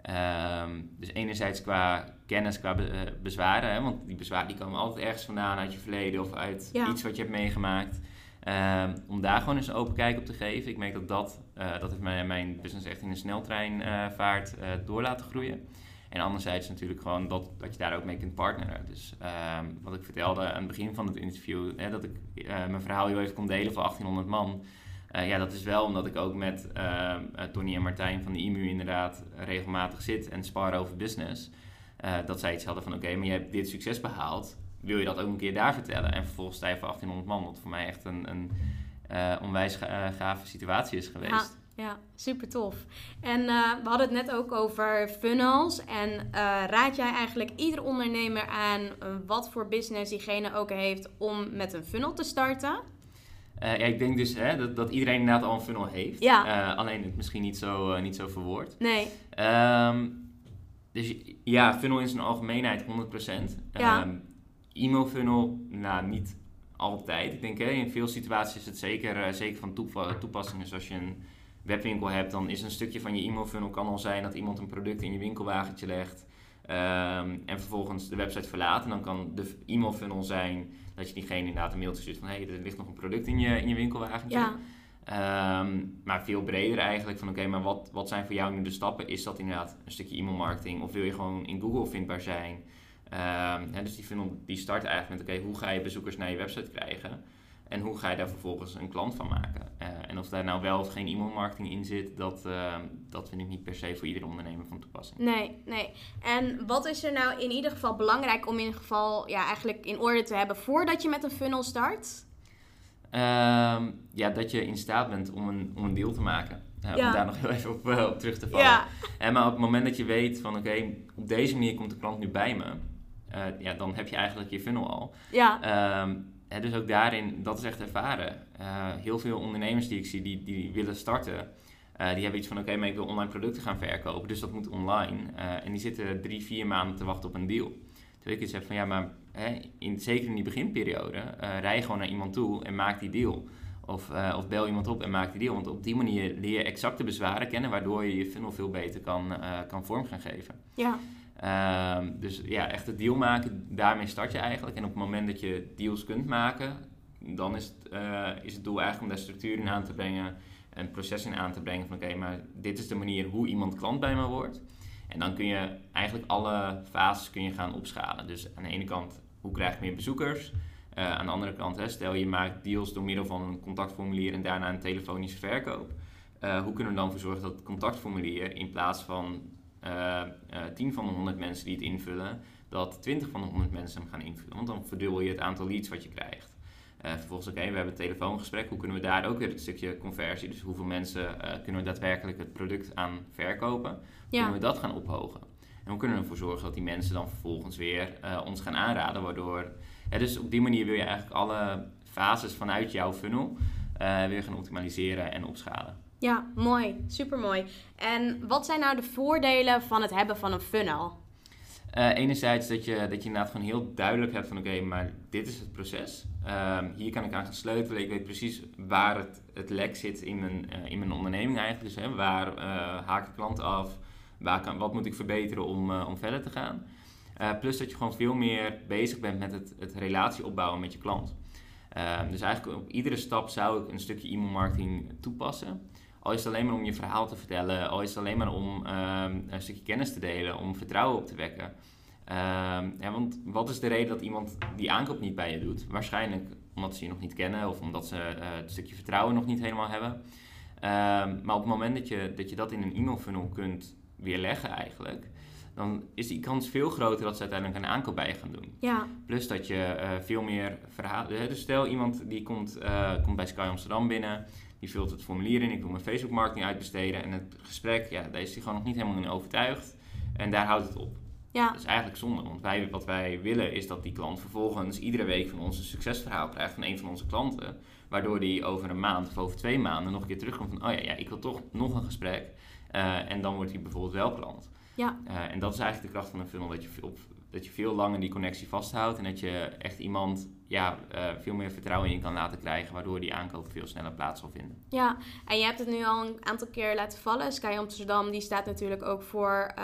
Ehm, dus enerzijds qua kennis, qua be, bezwaren, hè, want die bezwaren die komen altijd ergens vandaan uit je verleden of uit ja. iets wat je hebt meegemaakt. Um, om daar gewoon eens een open kijk op te geven. Ik merk dat dat, dat heeft mijn, mijn business echt in een sneltreinvaart door laten groeien. En anderzijds natuurlijk gewoon dat, dat je daar ook mee kunt partneren. Dus um, wat ik vertelde aan het begin van het interview, hè, dat ik uh, mijn verhaal heel even kon delen voor 1800 man. Uh, ja, dat is wel omdat ik ook met uh, Tony en Martijn van de IMU inderdaad regelmatig zit en spar over business. dat zij iets hadden van oké, maar je hebt dit succes behaald. Wil je dat ook een keer daar vertellen? En vervolgens sta je voor 1800 man, wat voor mij echt een, een onwijs gave situatie is geweest. Ja, super tof. En uh, we hadden het net ook over funnels. En uh, raad jij eigenlijk ieder ondernemer aan uh, wat voor business diegene ook heeft om met een funnel te starten? ja, ik denk dus hè, dat, dat iedereen inderdaad al een funnel heeft. Ja. alleen het misschien niet zo, niet zo verwoord. Nee. Um, dus ja, funnel in zijn algemeenheid 100%. Ja. Um, e-mail funnel, nou niet altijd. Ik denk hè, in veel situaties is het zeker, zeker van toepassing. zoals je een webwinkel hebt, dan is een stukje van je e-mail funnel kan al zijn dat iemand een product in je winkelwagentje legt. Um, en vervolgens de website verlaat. En dan kan de e-mail funnel zijn dat je diegene inderdaad een mailtje stuurt van hé, hey, er ligt nog een product in je, in je winkelwagentje. Ja. Ehm, maar veel breder eigenlijk van oké, maar wat, wat zijn voor jou nu de stappen? Is dat inderdaad een stukje e-mail marketing of wil je gewoon in Google vindbaar zijn? Um, dus die funnel die start eigenlijk met oké, hoe ga je bezoekers naar je website krijgen? En hoe ga je daar vervolgens een klant van maken? Uh, en of daar nou wel of geen e-mail marketing in zit, dat, uh, dat vind ik niet per se voor iedere ondernemer van toepassing. Nee, nee. En wat is er nou in ieder geval belangrijk om in ieder geval ja, eigenlijk in orde te hebben voordat je met een funnel start? Uh, ja, dat je in staat bent om een, om een deal te maken. Uh, ja. Om daar nog heel even op, op terug te vallen. Ja. En maar op het moment dat je weet van oké, op deze manier komt de klant nu bij me. Ja, dan heb je eigenlijk je funnel al. Ja. Dus ook daarin, dat is echt ervaren. heel veel ondernemers die ik zie, die, die willen starten. die hebben iets van, oké, maar ik wil online producten gaan verkopen, dus dat moet online. en die zitten drie, vier maanden te wachten op een deal. Terwijl ik iets heb van, ja, maar in, zeker in die beginperiode, rij gewoon naar iemand toe en maak die deal. Of, of bel iemand op en maak die deal. Want op die manier leer je exacte bezwaren kennen, waardoor je je funnel veel beter kan, kan vorm gaan geven. Ja. Uh, dus ja, echt het deal maken, daarmee start je eigenlijk. En op het moment dat je deals kunt maken, dan is het, is het doel eigenlijk om daar structuur in aan te brengen, een proces in aan te brengen van oké, maar dit is de manier hoe iemand klant bij me wordt. En dan kun je eigenlijk alle fases kun je gaan opschalen. Dus aan de ene kant, hoe krijg ik meer bezoekers? Uh, aan de andere kant, hè, stel je maakt deals door middel van een contactformulier en daarna een telefonische verkoop. Uh, hoe kunnen we dan voor zorgen dat het contactformulier in plaats van 10 van de 100 mensen die het invullen, dat 20 van de 100 mensen hem gaan invullen? Want dan verdubbel je het aantal leads wat je krijgt. Uh, vervolgens, oké, okay, we hebben een telefoongesprek. Hoe kunnen we daar ook weer het stukje conversie, dus hoeveel mensen uh, kunnen we daadwerkelijk het product aan verkopen? Hoe ja. kunnen we dat gaan ophogen? En hoe kunnen we ervoor zorgen dat die mensen dan vervolgens weer uh, ons gaan aanraden, waardoor... Ja, dus op die manier wil je eigenlijk alle fases vanuit jouw funnel weer gaan optimaliseren en opschalen. Ja, mooi. Super mooi. En wat zijn nou de voordelen van het hebben van een funnel? Uh, enerzijds dat je, dat je inderdaad gewoon heel duidelijk hebt van oké, maar dit is het proces. Uh, hier kan ik aan gaan sleutelen. Ik weet precies waar het, het lek zit in mijn, uh, in mijn onderneming eigenlijk. Dus hè, waar haak ik klant af? Waar kan, wat moet ik verbeteren om, om verder te gaan? plus dat je gewoon veel meer bezig bent met het, het relatie opbouwen met je klant. Ehm, dus eigenlijk op iedere stap zou ik een stukje e-mail marketing toepassen. Al is het alleen maar om je verhaal te vertellen, al is het alleen maar om um, een stukje kennis te delen, om vertrouwen op te wekken. Um, ja, want wat is de reden dat iemand die aankoop niet bij je doet? Waarschijnlijk omdat ze je nog niet kennen of omdat ze uh, het stukje vertrouwen nog niet helemaal hebben. Um, maar op het moment dat je, dat je dat in een e-mail funnel kunt weerleggen eigenlijk, dan is die kans veel groter dat ze uiteindelijk een aankoop bij je gaan doen. Ja. Plus dat je uh, veel meer verhalen... Dus stel iemand die komt, uh, komt bij Sky Amsterdam binnen die vult het formulier in, ik wil mijn Facebook marketing uitbesteden. En het gesprek, ja, daar is hij gewoon nog niet helemaal in overtuigd. En daar houdt het op. Ja. Dat is eigenlijk zonde, want wij, wat wij willen is dat die klant vervolgens iedere week van ons een succesverhaal krijgt van een van onze klanten. Waardoor die over een maand of over twee maanden nog een keer terugkomt van, oh ja, ja ik wil toch nog een gesprek. Uh, en dan wordt hij bijvoorbeeld wel klant. Ja. Uh, en dat is eigenlijk de kracht van een funnel, dat je, op, dat je veel langer die connectie vasthoudt en dat je echt iemand ja, uh, veel meer vertrouwen in kan laten krijgen, waardoor die aankoop veel sneller plaats zal vinden. Ja, en je hebt het nu al een aantal keer laten vallen. Sky Amsterdam die staat natuurlijk ook voor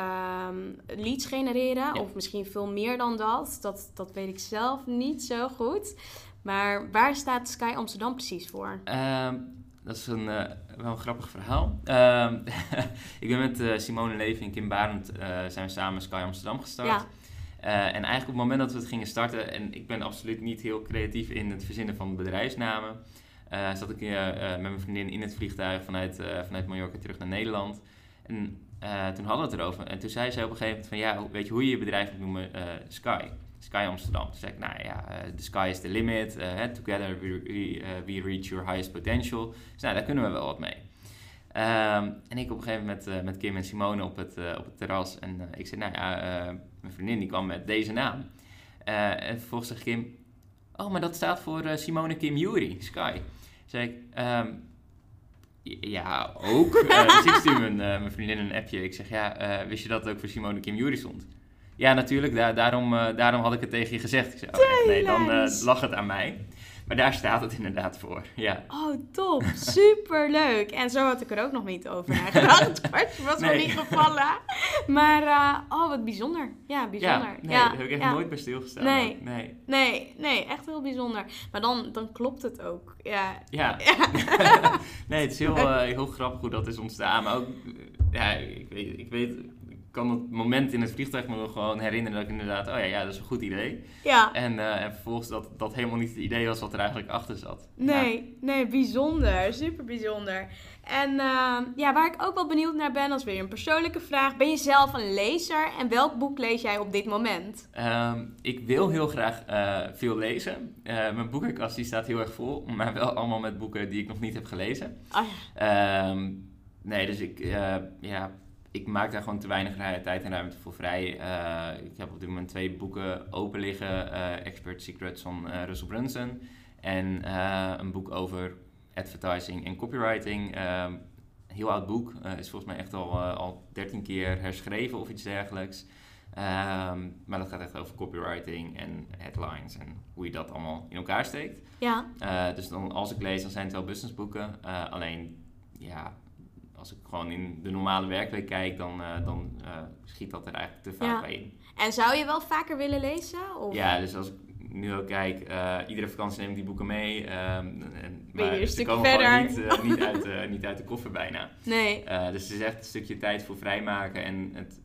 um, leads genereren, ja. of misschien veel meer dan dat. dat. Dat weet ik zelf niet zo goed. Maar waar staat Sky Amsterdam precies voor? Um, dat is een, uh, wel een grappig verhaal. Uh, ik ben met uh, Simone Leven en Kim Barend zijn we samen Sky Amsterdam gestart. Ja. Uh, en eigenlijk op het moment dat we het gingen starten, en ik ben absoluut niet heel creatief in het verzinnen van bedrijfsnamen, uh, zat ik uh, met mijn vriendin in het vliegtuig vanuit, vanuit Mallorca terug naar Nederland. En toen hadden we het erover. En toen zei zij op een gegeven moment van, ja, weet je hoe je je bedrijf moet noemen? Sky. Sky Amsterdam. Toen zei ik, nou ja, the sky is the limit. together we, we, we, reach your highest potential. Dus nou, daar kunnen we wel wat mee. Um, en ik op een gegeven moment uh, met Kim en Simone op het, uh, op het terras. En uh, ik zei, nou ja, mijn vriendin die kwam met deze naam. en vervolgens zegt Kim, oh, maar dat staat voor Simone Kim Yuri, Sky. Zei ik, um, ja, ook. dus ik stuur mijn, mijn vriendin een appje. Ik zeg, ja, wist je dat het ook voor Simone Kim Yuri stond? Ja, natuurlijk, daar, daarom, daarom had ik het tegen je gezegd. Ik zei, oh, nee, dan lag het aan mij. Maar daar staat het inderdaad voor, ja. Oh, top. Superleuk. En zo had ik er ook nog niet over nagedacht. Het was nog niet gevallen. Maar, uh, oh, wat bijzonder. Ja, bijzonder. Ja, nee, ja, daar heb ik echt ja. nooit bij stilgestaan. Nee. Nee. Nee, nee, echt heel bijzonder. Maar dan, dan klopt het ook. Ja. Ja. nee, het is heel, eh, heel grappig hoe dat is ontstaan. Maar ook, eh, ja, ik weet, ik weet, kan het moment in het vliegtuig me nog gewoon herinneren dat ik inderdaad, oh ja, ja, dat is een goed idee. Ja. En, eh, en vervolgens dat dat helemaal niet het idee was wat er eigenlijk achter zat. Nee, nee, bijzonder. Super bijzonder. En uh, ja, waar ik ook wel benieuwd naar ben, als weer een persoonlijke vraag. Ben je zelf een lezer en welk boek lees jij op dit moment? Ehm, ik wil heel graag uh, veel lezen. Uh, mijn boekenkast die staat heel erg vol, maar wel allemaal met boeken die ik nog niet heb gelezen. Oh ja. um, nee, dus ik, ja, ik maak daar gewoon te weinig tijd en ruimte voor vrij. ik heb op dit moment twee boeken open liggen. Expert Secrets van Russell Brunson. En een boek over advertising en copywriting. Um, heel oud boek. Uh, is volgens mij echt al, uh, al 13 keer herschreven of iets dergelijks. Um, maar dat gaat echt over copywriting en headlines en hoe je dat allemaal in elkaar steekt. Ja. Uh, dus dan, als ik lees, dan zijn het wel businessboeken. alleen, ja, als ik gewoon in de normale werkweek kijk, dan, dan schiet dat er eigenlijk te vaak ja. bij in. En zou je wel vaker willen lezen? Of? Ja, dus als ik nu ook kijk, uh, iedere vakantie neem ik die boeken mee. Um, en, maar een ze komen verder? gewoon niet, niet, uit, niet uit de koffer bijna. Nee. dus het is echt een stukje tijd voor vrijmaken en het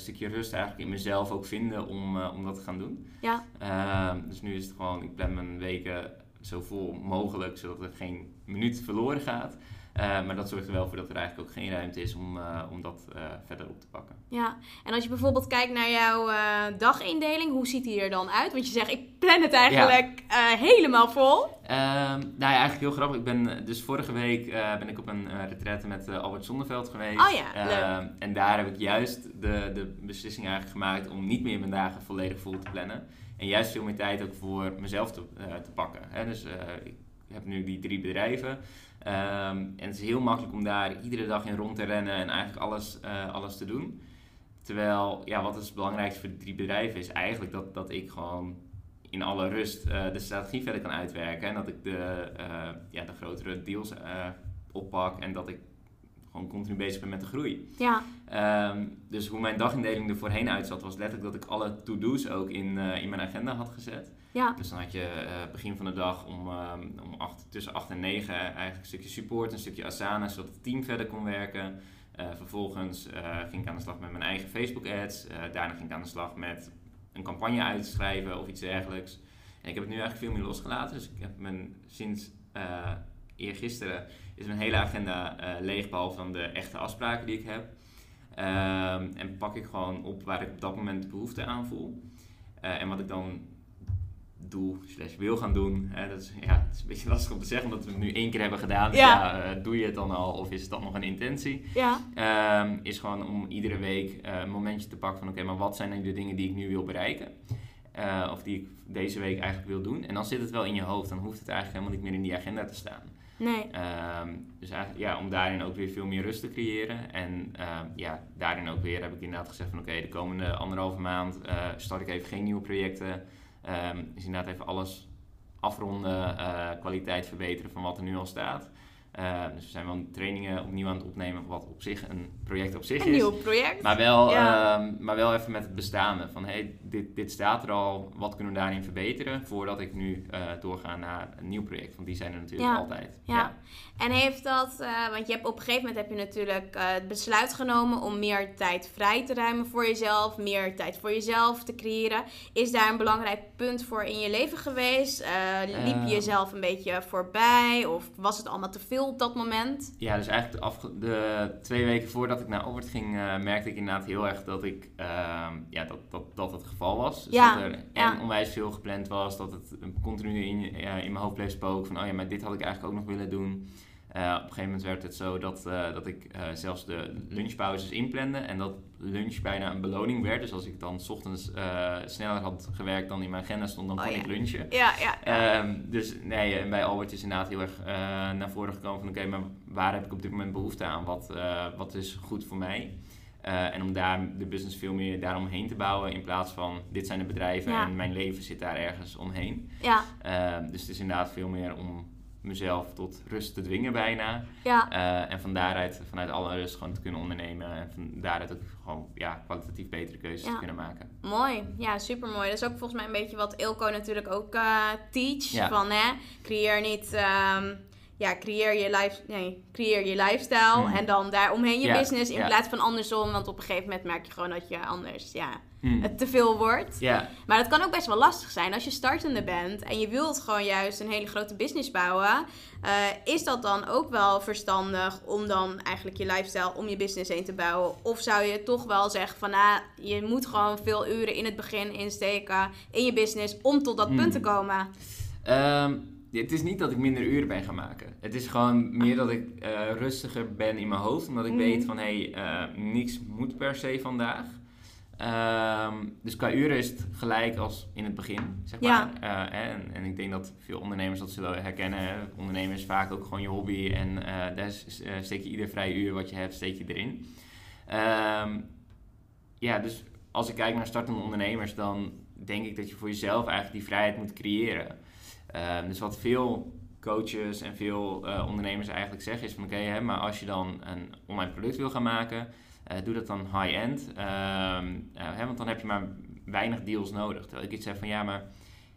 stukje rust eigenlijk in mezelf ook vinden om, om dat te gaan doen. Ja. Ehm, dus nu is het gewoon, ik plan mijn weken zo vol mogelijk, zodat er geen minuut verloren gaat. Uh, maar dat zorgt er wel voor dat er eigenlijk ook geen ruimte is om, uh, om dat uh, verder op te pakken. Ja, en als je bijvoorbeeld kijkt naar jouw dagindeling, hoe ziet die er dan uit? Want je zegt, ik plan het eigenlijk ja. helemaal vol. Ehm, nou ja, eigenlijk heel grappig. Ik ben, dus vorige week ben ik op een retraite met Albert Zonneveld geweest. Oh ja, leuk. Ehm, en daar heb ik juist de, de beslissing eigenlijk gemaakt om niet meer mijn dagen volledig vol te plannen. En juist veel meer tijd ook voor mezelf te, te pakken. Hè? Dus ik heb nu die drie bedrijven. Um, en het is heel makkelijk om daar iedere dag in rond te rennen en eigenlijk alles, uh, alles te doen. Terwijl, ja, wat is het belangrijkste voor de drie bedrijven is eigenlijk dat, dat ik gewoon in alle rust uh, de strategie verder kan uitwerken. En dat ik de, uh, ja, de grotere deals oppak en dat ik gewoon continu bezig ben met de groei. Ja. Um, dus hoe mijn dagindeling er voorheen uitzat, was letterlijk dat ik alle to-do's ook in, in mijn agenda had gezet. Ja. Dus dan had je uh, begin van de dag om, um, om acht, tussen 8 en 9 eigenlijk een stukje support, een stukje Asana, zodat het team verder kon werken. Uh, vervolgens uh, ging ik aan de slag met mijn eigen Facebook ads. daarna ging ik aan de slag met een campagne uitschrijven of iets dergelijks. En ik heb het nu eigenlijk veel meer losgelaten. Dus ik heb mijn, sinds eergisteren is mijn hele agenda leeg, behalve van de echte afspraken die ik heb. Um, en pak ik gewoon op waar ik op dat moment behoefte aan voel. en wat ik dan doe, slash wil gaan doen. Hè, dat is, ja, is een beetje lastig om te zeggen, omdat we het nu één keer hebben gedaan. Dus ja, ja uh, doe je het dan al of is het dan nog een intentie? Ja. Um, is gewoon om iedere week uh, een momentje te pakken van oké, okay, maar wat zijn nu de dingen die ik nu wil bereiken? Uh, of die ik deze week eigenlijk wil doen. En dan zit het wel in je hoofd, dan hoeft het eigenlijk helemaal niet meer in die agenda te staan. Nee. Um, dus eigenlijk, ja, om daarin ook weer veel meer rust te creëren. En uh, ja, daarin ook weer heb ik inderdaad gezegd van oké, okay, de komende anderhalve maand uh, start ik even geen nieuwe projecten. Um, is inderdaad even alles afronden, uh, kwaliteit verbeteren van wat er nu al staat. Uh, dus we zijn wel trainingen opnieuw aan het opnemen, wat op zich een project op zich een is. Een nieuw project. Maar wel, ja. uh, maar wel even met het bestaande. Van hey, dit, dit staat er al, wat kunnen we daarin verbeteren? Voordat ik nu uh, doorga naar een nieuw project. Want die zijn er natuurlijk ja. altijd. Ja. ja. En heeft dat, uh, want je hebt op een gegeven moment heb je natuurlijk uh, het besluit genomen om meer tijd vrij te ruimen voor jezelf, meer tijd voor jezelf te creëren. Is daar een belangrijk punt voor in je leven geweest? Liep je jezelf een beetje voorbij of was het allemaal te veel op dat moment? Ja, dus eigenlijk de, afge- de twee weken voordat ik naar Albert ging, merkte ik inderdaad heel erg dat ik ja, dat, dat, dat het geval was. Dus ja. dat er en onwijs veel gepland was, dat het continu in, in mijn hoofd bleef spoken van oh ja, maar dit had ik eigenlijk ook nog willen doen. Uh, op een gegeven moment werd het zo dat, uh, dat ik uh, zelfs de lunchpauzes inplande en dat lunch bijna een beloning werd. Dus als ik dan 's ochtends sneller had gewerkt dan in mijn agenda stond, dan oh, kon ja. ik lunchen. Ja, ja. Um, dus nee, en bij Albert is inderdaad heel erg naar voren gekomen van oké, okay, maar waar heb ik op dit moment behoefte aan? Wat, wat is goed voor mij? en om daar de business veel meer daaromheen te bouwen in plaats van dit zijn de bedrijven en mijn leven zit daar ergens omheen. Ja. dus het is inderdaad veel meer om mezelf tot rust te dwingen bijna. Ja. Uh, en van daaruit, vanuit alle rust gewoon te kunnen ondernemen. En van daaruit ook gewoon ja, kwalitatief betere keuzes te kunnen maken. Mooi, ja, super mooi. Dat is ook volgens mij een beetje wat Ilko natuurlijk ook uh, teach. Van hè, creëer niet... Um, ja, creëer je, life, nee, creëer je lifestyle mhm. en dan daaromheen je business in plaats van andersom. Want op een gegeven moment merk je gewoon dat je anders ja, hmm. het te veel wordt. Maar dat kan ook best wel lastig zijn als je startende bent en je wilt gewoon juist een hele grote business bouwen. Uh, is dat dan ook wel verstandig om dan eigenlijk je lifestyle om je business heen te bouwen? Of zou je toch wel zeggen van nou, je moet gewoon veel uren in het begin insteken in je business om tot dat punt te hmm. komen? Um het is niet dat ik minder uren ben gaan maken. Het is gewoon meer dat ik uh, rustiger ben in mijn hoofd. Omdat ik hmm. weet van hé, hey, uh, niks moet per se vandaag. Um, dus qua uren is het gelijk als in het begin, zeg maar. Uh, en, en, ik denk dat veel ondernemers dat zullen herkennen. Ondernemen is vaak ook gewoon je hobby. En daar steek je ieder vrije uur wat je hebt, steek je erin. Um, ja, dus als ik kijk naar startende ondernemers, dan denk ik dat je voor jezelf eigenlijk die vrijheid moet creëren. Uh, dus wat veel coaches en veel uh, ondernemers eigenlijk zeggen is van oké, okay, maar als je dan een online product wil gaan maken, doe dat dan high-end. Ehm, eh, want dan heb je maar weinig deals nodig. Terwijl ik iets zeg van ja, maar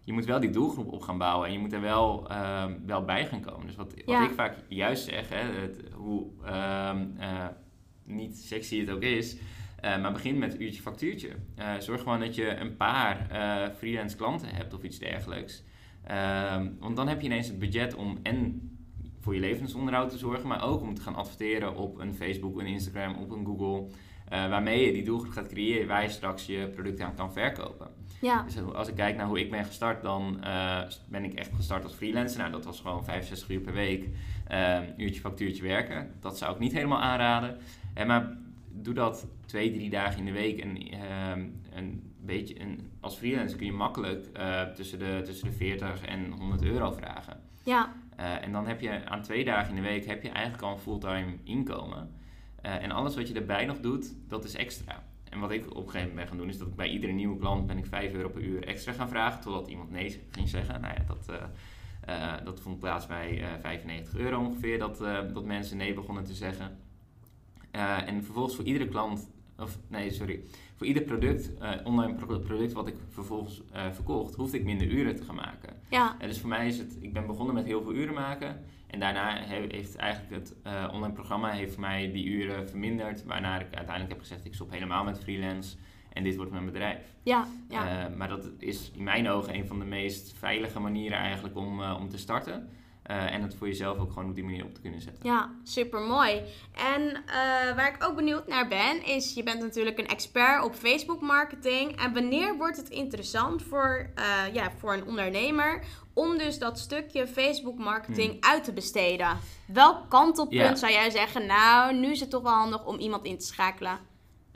je moet wel die doelgroep op gaan bouwen en je moet er wel, ehm, wel bij gaan komen. Dus wat, wat ik vaak juist zeg, hè, het, hoe um, niet sexy het ook is, maar begin met uurtje factuurtje. zorg gewoon dat je een paar freelance klanten hebt of iets dergelijks. Ehm, want dan heb je ineens het budget om en voor je levensonderhoud te zorgen, maar ook om te gaan adverteren op een Facebook, een Instagram, op een Google. Uh, waarmee je die doelgroep gaat creëren waar je straks je product aan kan verkopen. Ja. Dus als ik kijk naar hoe ik ben gestart, dan uh, ben ik echt gestart als freelancer. Nou, dat was gewoon 65 uur per week, uh, uurtje factuurtje werken. Dat zou ik niet helemaal aanraden. En maar doe dat twee, drie dagen in de week en een beetje, een, als freelancer kun je makkelijk tussen, de, tussen de 40 en 100 euro vragen. Ja. Uh, en dan heb je aan twee dagen in de week heb je eigenlijk al een fulltime inkomen. Uh, en alles wat je erbij nog doet, dat is extra. En wat ik op een gegeven moment ben gaan doen, is dat ik bij iedere nieuwe klant ben ik 5 euro per uur extra gaan vragen. Totdat iemand nee ging zeggen. Nou ja, dat, dat vond plaats bij 95 euro ongeveer, dat, dat mensen nee begonnen te zeggen. en vervolgens voor iedere klant, of nee, sorry voor ieder product, online product wat ik vervolgens verkocht, hoefde ik minder uren te gaan maken. Ja. En dus voor mij is het, ik ben begonnen met heel veel uren maken. En daarna heeft eigenlijk het uh, online programma heeft voor mij die uren verminderd. Waarna ik uiteindelijk heb gezegd, ik stop helemaal met freelance. En dit wordt mijn bedrijf. Ja, ja. maar dat is in mijn ogen een van de meest veilige manieren eigenlijk om, om te starten. Uh, en het voor jezelf ook gewoon op die manier op te kunnen zetten. Ja, super mooi. En uh, waar ik ook benieuwd naar ben, is je bent natuurlijk een expert op Facebook marketing. En wanneer wordt het interessant voor, uh, ja, voor een ondernemer om dus dat stukje Facebook marketing hmm. uit te besteden? Welk kantelpunt zou jij zeggen, nou, nu is het toch wel handig om iemand in te schakelen?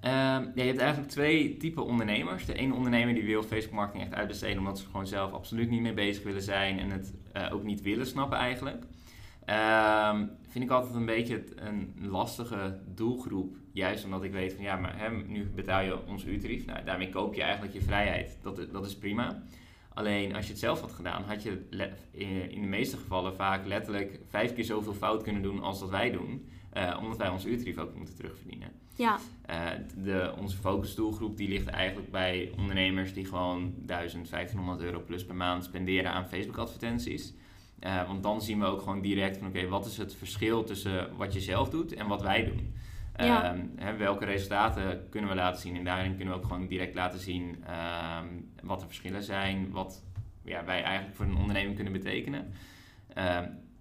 Ehm, je hebt eigenlijk twee typen ondernemers. De ene ondernemer die wil Facebook marketing echt uitbesteden omdat ze gewoon zelf absoluut niet mee bezig willen zijn en het uh, ook niet willen snappen eigenlijk. Um, vind ik altijd een beetje een lastige doelgroep. Juist omdat ik weet van ja, maar hè, nu betaal je ons uurtarief. Nou, daarmee koop je eigenlijk je vrijheid. Dat, dat is prima. Alleen als je het zelf had gedaan, had je in de meeste gevallen vaak letterlijk vijf keer zoveel fout kunnen doen als dat wij doen. Uh, omdat wij ons uurtarief ook moeten terugverdienen. Ja. Uh, de, onze focusdoelgroep die ligt eigenlijk bij ondernemers die gewoon 1000, 1500 euro plus per maand spenderen aan Facebook advertenties. Uh, want dan zien we ook gewoon direct van oké, wat is het verschil tussen wat je zelf doet en wat wij doen. Ja. Ehm, hè, welke resultaten kunnen we laten zien en daarin kunnen we ook gewoon direct laten zien ehm, wat de verschillen zijn, wat ja, wij eigenlijk voor een onderneming kunnen betekenen.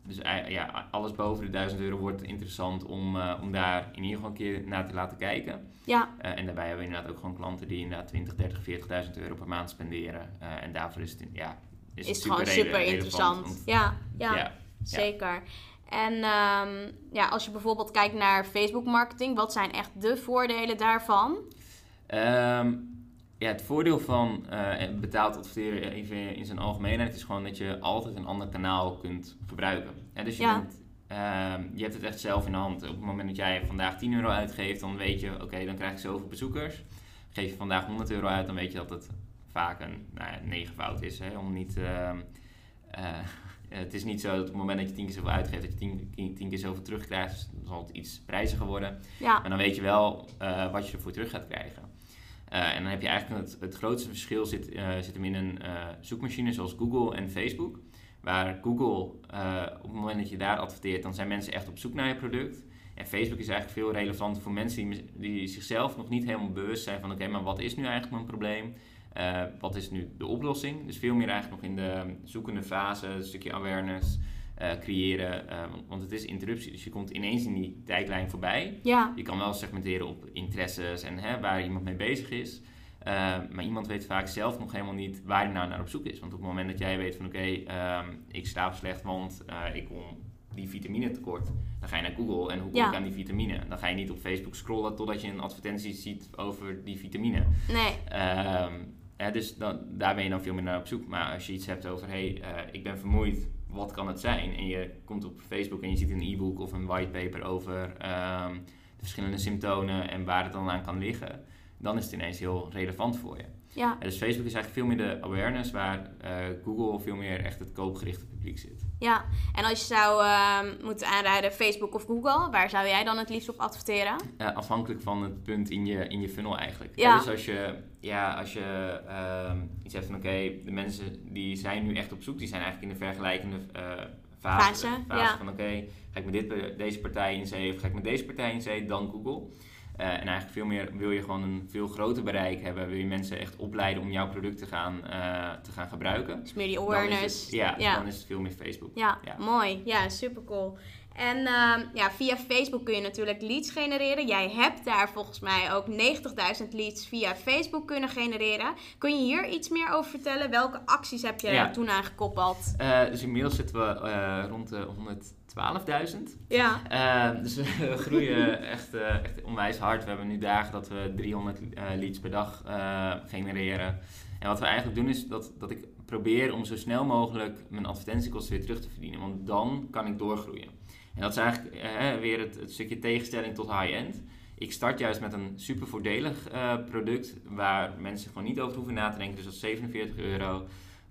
Ehm, dus ja, alles boven de 1000 euro wordt interessant om, uh, om daar in ieder geval een keer naar te laten kijken. Ja. Uh, en daarbij hebben we inderdaad ook gewoon klanten die inderdaad 20, 30, 40.000 euro per maand spenderen. Uh, en daarvoor is het, ja, is, is het gewoon super interessant. ja, ja, ja, zeker. En um, ja, als je bijvoorbeeld kijkt naar Facebook marketing, wat zijn echt de voordelen daarvan? Um, ja, het voordeel van uh, betaald adverteren even in zijn algemeenheid is gewoon dat je altijd een ander kanaal kunt gebruiken. En dus je bent Ehm, je hebt het echt zelf in de hand. Op het moment dat jij vandaag 10 euro uitgeeft, dan weet je, oké, dan krijg ik zoveel bezoekers. Geef je vandaag 100 euro uit, dan weet je dat het vaak een nou ja, negenvoud is. Hè, om niet, ehm, eh, het is niet zo dat op het moment dat je 10 keer zoveel uitgeeft, dat je 10, 10 keer zoveel terugkrijgt. Dus dan zal het iets prijziger worden. Ja. Maar dan weet je wel uh, wat je ervoor terug gaat krijgen. Uh, en dan heb je eigenlijk het, het grootste verschil zit, zit hem in een zoekmachine zoals Google en Facebook. Waar Google, op het moment dat je daar adverteert, dan zijn mensen echt op zoek naar je product. En Facebook is eigenlijk veel relevanter voor mensen die, die zichzelf nog niet helemaal bewust zijn van: oké, maar wat is nu eigenlijk mijn probleem? Wat is nu de oplossing? Dus veel meer eigenlijk nog in de zoekende fase, een stukje awareness uh, creëren. Want, want, het is interruptie, dus je komt ineens in die tijdlijn voorbij. Ja. Je kan wel segmenteren op interesses en hè, waar iemand mee bezig is. Uh, maar iemand weet vaak zelf nog helemaal niet waar hij nou naar op zoek is. Want op het moment dat jij weet van oké, okay, um, ik slaap slecht, want ik kom die vitamine tekort. Dan ga je naar Google en hoe kom Ja. ik aan die vitamine? Dan ga je niet op Facebook scrollen totdat je een advertentie ziet over die vitamine. Nee. Ehm, dus dan, daar ben je dan veel meer naar op zoek. Maar als je iets hebt over, hé, hey, ik ben vermoeid, wat kan het zijn? En je komt op Facebook en je ziet een e-book of een whitepaper over um, de verschillende symptomen en waar het dan aan kan liggen. Dan is het ineens heel relevant voor je. Ja. Dus Facebook is eigenlijk veel meer de awareness, waar uh, Google veel meer echt het koopgerichte publiek zit. Ja, en als je zou uh, moeten aanraden Facebook of Google, waar zou jij dan het liefst op adverteren? Uh, afhankelijk van het punt in je, in je funnel eigenlijk. Ja. Dus als je, ja, als je uh, iets hebt van oké, okay, de mensen die zijn nu echt op zoek, die zijn eigenlijk in de vergelijkende uh, fase. Fase, fase ja. van oké, okay, ga ik met dit, deze partij in zee of ga ik met deze partij in zee, dan Google. Uh, en eigenlijk veel meer wil je gewoon een veel groter bereik hebben. Wil je mensen echt opleiden om jouw product te gaan, uh, te gaan gebruiken. Dus meer die awareness. Het, ja, ja, dan is het veel meer Facebook. Ja, ja. mooi. Ja, super cool. En uh, ja, via Facebook kun je natuurlijk leads genereren. Jij hebt daar volgens mij ook 90.000 leads via Facebook kunnen genereren. Kun je hier iets meer over vertellen? Welke acties heb je ja. toen aangekoppeld? Uh, dus inmiddels zitten we uh, rond de 112.000. Ja. Uh, dus we groeien echt, echt onwijs hard. We hebben nu dagen dat we 300 leads per dag genereren. En wat we eigenlijk doen is dat, dat ik probeer om zo snel mogelijk mijn advertentiekosten weer terug te verdienen. Want dan kan ik doorgroeien. En dat is eigenlijk uh, weer het, stukje tegenstelling tot high-end. Ik start juist met een super voordelig uh, product waar mensen gewoon niet over hoeven na te denken. Dus dat is 47 euro.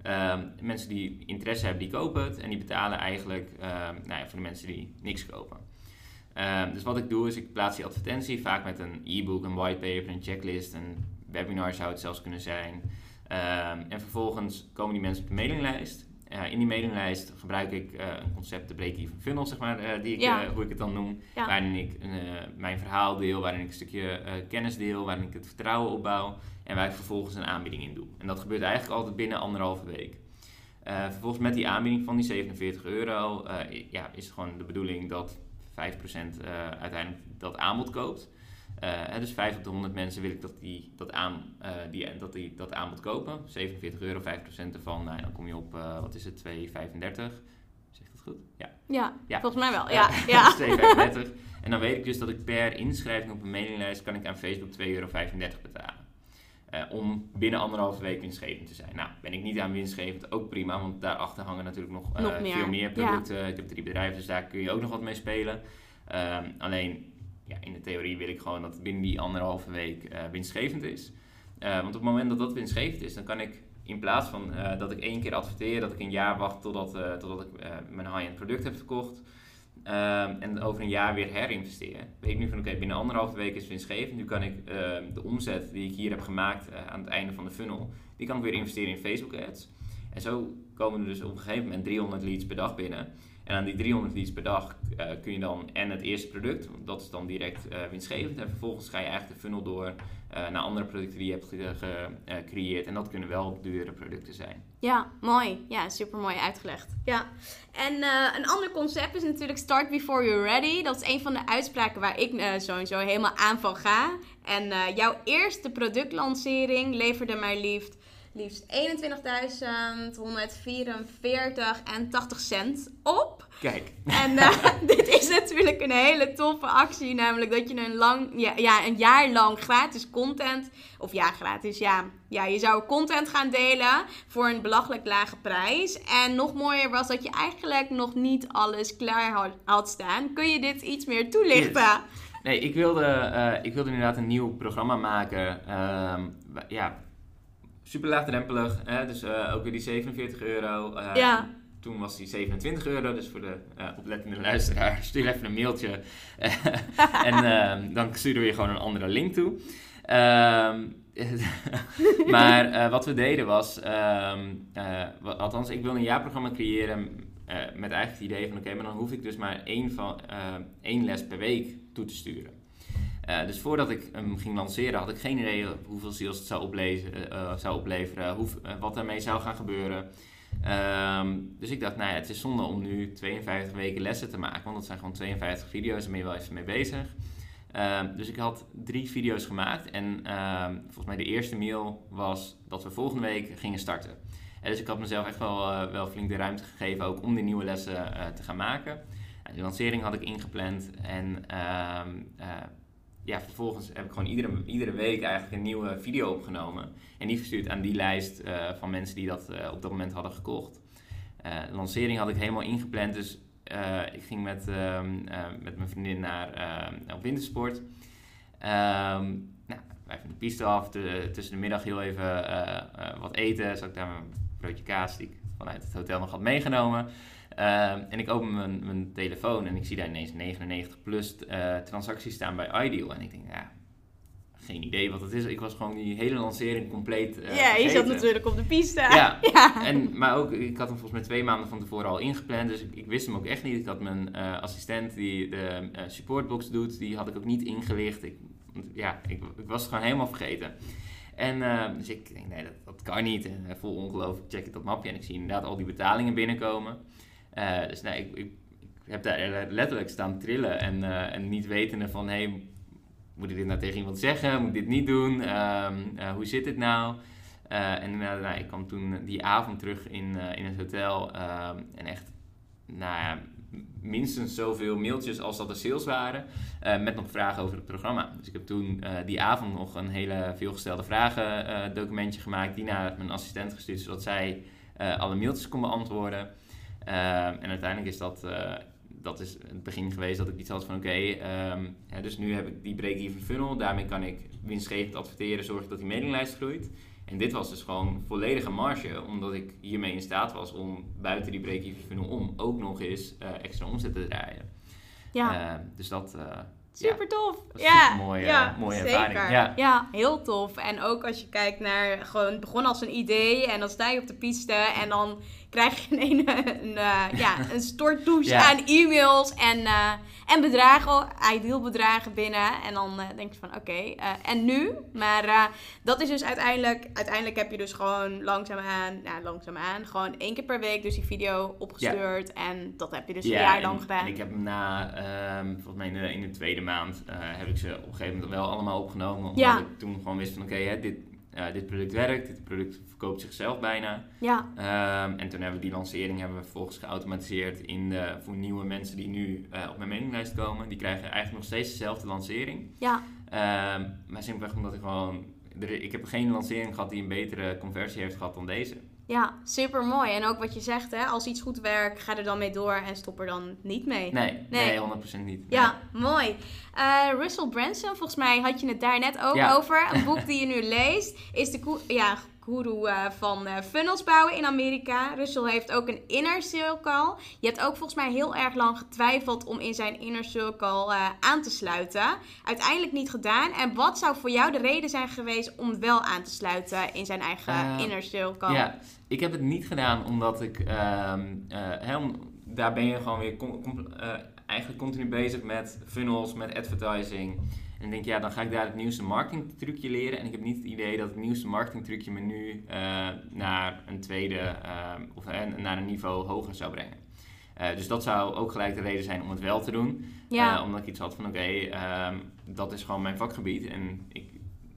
Uh, mensen die interesse hebben, die kopen het. En die betalen eigenlijk nou ja, voor de mensen die niks kopen. Ehm, dus wat ik doe is, ik plaats die advertentie vaak met een e-book, een whitepaper, een checklist, een webinar zou het zelfs kunnen zijn. Ehm, en vervolgens komen die mensen op de mailinglijst. Uh, in die mailinglijst gebruik ik uh, een concept, de break-even funnel, zeg maar, uh, die ik, Ja. hoe ik het dan noem. Ja. Waarin ik mijn verhaal deel, waarin ik een stukje kennis deel, waarin ik het vertrouwen opbouw. En waar ik vervolgens een aanbieding in doe. En dat gebeurt eigenlijk altijd binnen anderhalve week. vervolgens met die aanbieding van die 47 euro ja, is het gewoon de bedoeling dat 5% uiteindelijk dat aanbod koopt. Uh, dus 5 op de 100 mensen wil ik dat die dat, aan, uh, die, dat, die dat aanbod kopen. 47 euro, 5% ervan. Nou, dan kom je op, uh, wat is het, 2,35. Zeg dat goed? Ja. Ja, Ja. volgens mij wel. Ja, ja. 2,35. En dan weet ik dus dat ik per inschrijving op een mailinglijst kan ik aan Facebook 2,35 euro betalen. Om binnen anderhalve week winstgevend te zijn. Nou, ben ik niet aan winstgevend, ook prima, want daarachter hangen natuurlijk nog, Nog meer, veel meer ja. producten. Ik heb drie bedrijven, dus daar kun je ook nog wat mee spelen. Um, alleen, in de theorie wil ik gewoon dat het binnen die anderhalve week uh, winstgevend is. Uh, want op het moment dat dat winstgevend is, dan kan ik in plaats van uh, dat ik één keer adverteer, dat ik een jaar wacht totdat, totdat ik mijn high-end product heb verkocht. Um, en over een jaar weer herinvesteren. Weet ik nu van oké, binnen anderhalve week is winstgevend. Nu kan ik uh, de omzet die ik hier heb gemaakt aan het einde van de funnel, die kan ik weer investeren in Facebook ads. En zo komen er dus op een gegeven moment 300 leads per dag binnen. En aan die 300 leads per dag uh, kun je dan en het eerste product, dat is dan direct winstgevend. En vervolgens ga je eigenlijk de funnel door naar andere producten die je hebt gecreëerd. En dat kunnen wel dure producten zijn. Ja, mooi. Ja, super mooi uitgelegd. Ja. En een ander concept is natuurlijk start before you're ready. Dat is een van de uitspraken waar ik uh, sowieso helemaal aan van ga. En jouw eerste productlancering leverde mij liefst, liefst 21.144 en 80 cent op. Kijk. En uh, dit is natuurlijk een hele toffe actie. Namelijk dat je een, lang, ja, ja, een jaar lang gratis content... Of ja, gratis, ja. Ja, je zou content gaan delen voor een belachelijk lage prijs. En nog mooier was dat je eigenlijk nog niet alles klaar had, staan. Kun je dit iets meer toelichten? Nee, ik wilde, uh, ik wilde inderdaad een nieuw programma maken. Uh, ja, super laagdrempelig. Hè? Dus uh, ook weer die 47 euro. Uh, ja. Toen was die 27 euro. Dus voor de uh, oplettende luisteraar, stuur even een mailtje. en ehm, dan sturen we je gewoon een andere link toe. Ehm, maar wat we deden was, um, althans, ik wilde een jaarprogramma creëren met eigenlijk het idee van: oké, maar dan hoef ik dus maar één, van, één les per week toe te sturen. Uh, dus voordat ik hem ging lanceren, had ik geen idee hoeveel sales het zou, oplezen, uh, zou opleveren, hoe, wat ermee zou gaan gebeuren. Um, dus ik dacht, nou ja, het is zonde om nu 52 weken lessen te maken, want dat zijn gewoon 52 video's en ben je wel even mee bezig. Um, dus ik had drie video's gemaakt en um, volgens mij de eerste mail was dat we volgende week gingen starten. En dus ik had mezelf echt wel, wel flink de ruimte gegeven ook om die nieuwe lessen te gaan maken. De lancering had ik ingepland en ja, vervolgens heb ik gewoon iedere, iedere week eigenlijk een nieuwe video opgenomen. En die verstuurd aan die lijst uh, van mensen die dat uh, op dat moment hadden gekocht. Uh, de lancering had ik helemaal ingepland. Dus ik ging met, met mijn vriendin naar op wintersport. Um, nou, wij van de piste af. De, tussen de middag heel even wat eten. Zat ik daar mijn broodje kaas die ik vanuit het hotel nog had meegenomen. Uh, en ik open mijn, mijn, telefoon en ik zie daar ineens 99 plus uh, transacties staan bij Ideal. En ik denk, ja, geen idee wat het is. Ik was gewoon die hele lancering compleet. Uh, ja, je zat natuurlijk op de piste. Ja, ja. En, maar ook, ik had hem volgens mij twee maanden van tevoren al ingepland. Dus ik, ik wist hem ook echt niet. Ik had mijn uh, assistent die de uh, supportbox doet, die had ik ook niet ingelicht. Ik, ja, ik, ik was het gewoon helemaal vergeten. En dus ik denk, nee, dat, dat kan niet. En vol ongeloof, check ik dat mapje en ik zie inderdaad al die betalingen binnenkomen. Uh, dus nee, ik, ik, ik, heb daar letterlijk staan trillen en, uh, en niet wetende van, hey, moet ik dit nou tegen iemand zeggen? Moet ik dit niet doen? Um, uh, hoe zit het nou? en nou, ik kwam toen die avond terug in, in het hotel um, en echt, nou ja, minstens zoveel mailtjes als dat er sales waren, met nog vragen over het programma. Dus ik heb toen die avond nog een hele veelgestelde vragen documentje gemaakt, die naar mijn assistent gestuurd, zodat zij alle mailtjes kon beantwoorden. Ehm, en uiteindelijk is dat, uh, dat is het begin geweest dat ik iets had van oké, okay, um, ja, dus nu heb ik die break-even funnel. Daarmee kan ik winstgevend adverteren, zorgen dat die mailinglijst groeit. En dit was dus gewoon volledige marge, omdat ik hiermee in staat was om buiten die break-even funnel om ook nog eens uh, extra omzet te draaien. Ja. Uh, dus dat, uh, Super tof. Ja, mooie, ja, mooie zeker. ervaring. Ja. ja, heel tof. En ook als je kijkt naar gewoon begon als een idee en dan sta je op de piste en dan krijg je een, een, een uh, ja, een stortdouche aan e-mails en, uh, en bedragen, ideal bedragen binnen. En dan uh, denk je van oké, okay, en nu? Maar dat is dus uiteindelijk, uiteindelijk heb je dus gewoon langzaamaan, nou langzaamaan, gewoon één keer per week dus die video opgestuurd. En dat heb je dus een jaar lang gedaan. En ik heb hem na, um, volgens mij in de, in de, tweede maand, heb ik ze op een gegeven moment wel allemaal opgenomen. Omdat ik toen gewoon wist van oké, okay, dit uh, dit product werkt, dit product verkoopt zichzelf bijna. Ja. Um, en toen hebben we die lancering hebben we vervolgens geautomatiseerd in de, voor nieuwe mensen die nu uh, op mijn mailinglijst komen. Die krijgen eigenlijk nog steeds dezelfde lancering. Ja. Um, maar simpelweg omdat ik gewoon... Er, ik heb geen lancering gehad die een betere conversie heeft gehad dan deze. Ja, super mooi. En ook wat je zegt, hè, als iets goed werkt, ga er dan mee door en stop er dan niet mee. Nee, nee, 100% niet. Ja, mooi. Uh, Russell Branson, volgens mij had je het daar net ook over. Een boek die je nu leest, is de ja, guru uh, van uh, funnels bouwen in Amerika. Russell heeft ook een inner circle. Je hebt ook volgens mij heel erg lang getwijfeld om in zijn inner circle uh, aan te sluiten. Uiteindelijk niet gedaan. En wat zou voor jou de reden zijn geweest om wel aan te sluiten in zijn eigen inner circle? Ja, ik heb het niet gedaan omdat ik... Ehm, daar ben je gewoon weer eigenlijk continu bezig met funnels, met advertising... En denk, ja, dan ga ik daar het nieuwste marketingtrucje leren. En ik heb niet het idee dat het nieuwste marketingtrucje me nu uh, naar een tweede uh, of uh, naar een niveau hoger zou brengen. dus dat zou ook gelijk de reden zijn om het wel te doen. Ja. omdat ik iets had van, oké, okay, um, dat is gewoon mijn vakgebied. En ik,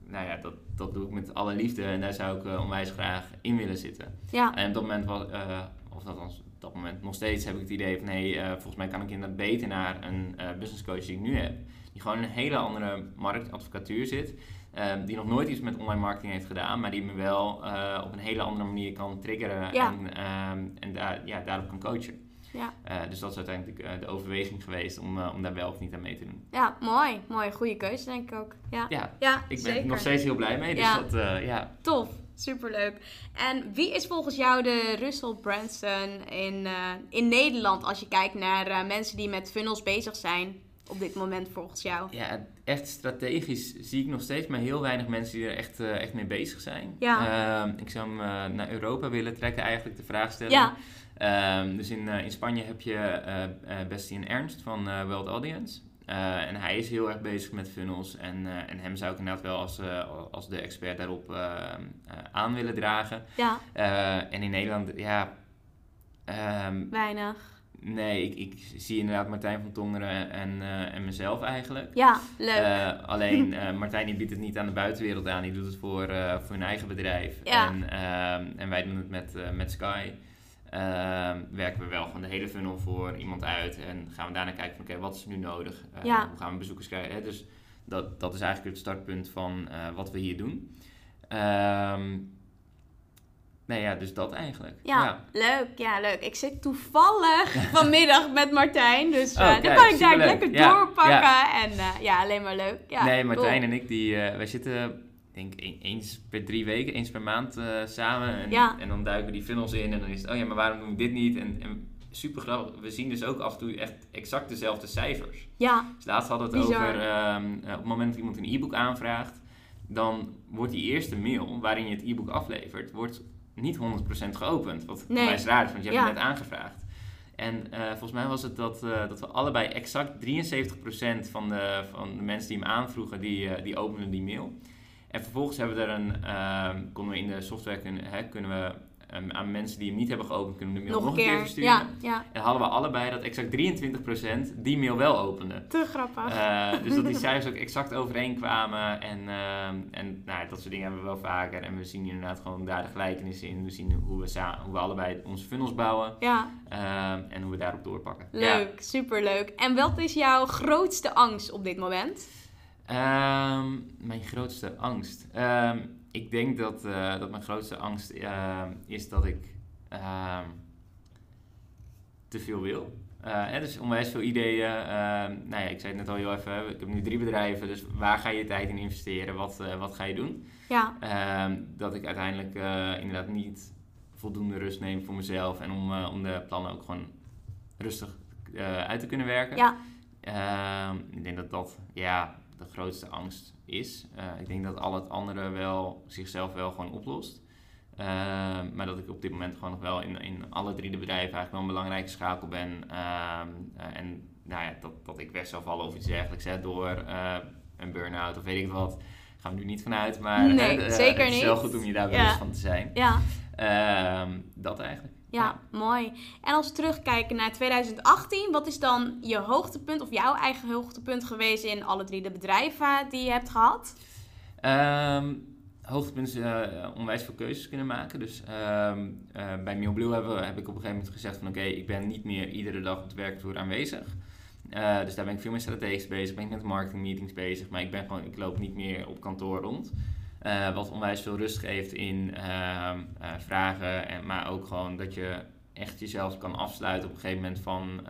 nou ja, dat, dat doe ik met alle liefde. En daar zou ik onwijs graag in willen zitten. Ja. En op dat moment was, of dat dat moment nog steeds heb ik het idee van nee, volgens mij kan ik inderdaad beter naar een business coach die ik nu heb. Die gewoon in een hele andere marktadvocatuur zit. Ehm, die nog nooit iets met online marketing heeft gedaan, maar die me wel uh, op een hele andere manier kan triggeren en, um, en daar, ja, daarop kan coachen. Ja. Uh, dus dat is uiteindelijk uh, de overweging geweest om, om daar wel of niet aan mee te doen. Ja, mooi. Mooi. Goede keuze denk ik ook. Ja, ja, ja ik ben er nog steeds heel blij mee. Dus ja. dat, ja. Tof. Superleuk. En wie is volgens jou de Russell Branson in, in Nederland als je kijkt naar mensen die met funnels bezig zijn? Op dit moment volgens jou? Ja, echt strategisch zie ik nog steeds maar heel weinig mensen die er echt, uh, echt mee bezig zijn. Ja. Uh, ik zou hem uh, naar Europa willen trekken, eigenlijk de vraag stellen. Ja. Ehm, dus in, in Spanje heb je Bastien Ernst van World Audience. en hij is heel erg bezig met funnels. En, en hem zou ik inderdaad wel als, als de expert daarop aan willen dragen. Ja. en in Nederland, ja... Um, weinig. Nee, ik, ik zie inderdaad Martijn van Tongeren en, uh, en mezelf eigenlijk. Ja, leuk. Uh, alleen uh, Martijn die biedt het niet aan de buitenwereld aan, die doet het voor, voor hun eigen bedrijf. Ja. En, ehm, en wij doen het met, met Sky. Ehm, werken we wel gewoon de hele funnel voor iemand uit en gaan we daarna kijken van oké, wat is er nu nodig? Ja. Hoe gaan we bezoekers krijgen? Hè? Dus dat, dat is eigenlijk het startpunt van wat we hier doen. Um, Nee, ja, dus dat eigenlijk. Ja, leuk. Ja, leuk. Ik zit toevallig vanmiddag met Martijn. Dus uh, dan kan ik daar lekker doorpakken. En uh, ja, alleen maar leuk. Ja, nee, Martijn en ik, die, uh, wij zitten denk eens per drie weken, eens per maand samen. En, en dan duiken we die funnels in. En dan is het, oh ja, maar waarom doen we dit niet? En, en super grappig. We zien dus ook af en toe echt exact dezelfde cijfers. Ja. Dus laatst hadden we het over, um, op het moment dat iemand een e-book aanvraagt, dan wordt die eerste mail waarin je het e-book aflevert, wordt niet 100% geopend. Wat nee. voor mij is raar is, want je hebt het net aangevraagd. En uh, volgens mij was het dat, uh, dat we allebei exact 73% van de, van de mensen die hem aanvroegen, die, uh, die openden die mail. En vervolgens hebben we er een, konden we in de software kunnen, hè, kunnen we aan mensen die hem niet hebben geopend, kunnen we de mail nog, nog een keer, versturen. Ja, ja. En hadden we allebei dat exact 23% die mail wel opende. Te grappig. Uh, dus dat die cijfers ook exact overeenkwamen. En, uh, en nou, dat soort dingen hebben we wel vaker. En we zien inderdaad gewoon daar de gelijkenissen in. We zien hoe we, hoe we allebei onze funnels bouwen. Ja. Uh, en hoe we daarop doorpakken. Leuk, ja. superleuk. En wat is jouw grootste angst op dit moment? Um, mijn grootste angst. Um, ik denk dat, uh, dat mijn grootste angst uh, is dat ik uh, te veel wil. er is onwijs veel ideeën. nou ja, ik zei het net al heel even. Ik heb nu drie bedrijven, dus waar ga je je tijd in investeren? Wat, wat ga je doen? Ja. Ehm, dat ik uiteindelijk inderdaad niet voldoende rust neem voor mezelf en om, om de plannen ook gewoon rustig uit te kunnen werken. Ja. Ehm, ik denk dat dat, ja, de grootste angst is. Uh, ik denk dat al het andere wel zichzelf wel gewoon oplost. Uh, maar dat ik op dit moment gewoon nog wel in, in alle drie de bedrijven eigenlijk wel een belangrijke schakel ben. Uh, en nou ja, dat, dat ik weg zou vallen of iets dergelijks hè, door een burn-out of weet ik wat. Gaan we nu niet vanuit, maar nee, zeker het is wel goed om je daar bewust van te zijn. Ja. Ehm, dat eigenlijk. Ja, mooi. En als we terugkijken naar 2018, wat is dan je hoogtepunt of jouw eigen hoogtepunt geweest in alle drie de bedrijven die je hebt gehad? Um, hoogtepunt is uh, onwijs veel keuzes kunnen maken. Dus um, uh, bij Mailblue hebben, heb ik op een gegeven moment gezegd van oké, okay, ik ben niet meer iedere dag op de werkvloer aanwezig. Uh, dus daar ben ik veel meer strategisch bezig, ben ik met marketingmeetings bezig, maar ik, ben gewoon, ik loop niet meer op kantoor rond. Uh, wat onwijs veel rust geeft in uh, uh, vragen, en, maar ook gewoon dat je echt jezelf kan afsluiten op een gegeven moment van,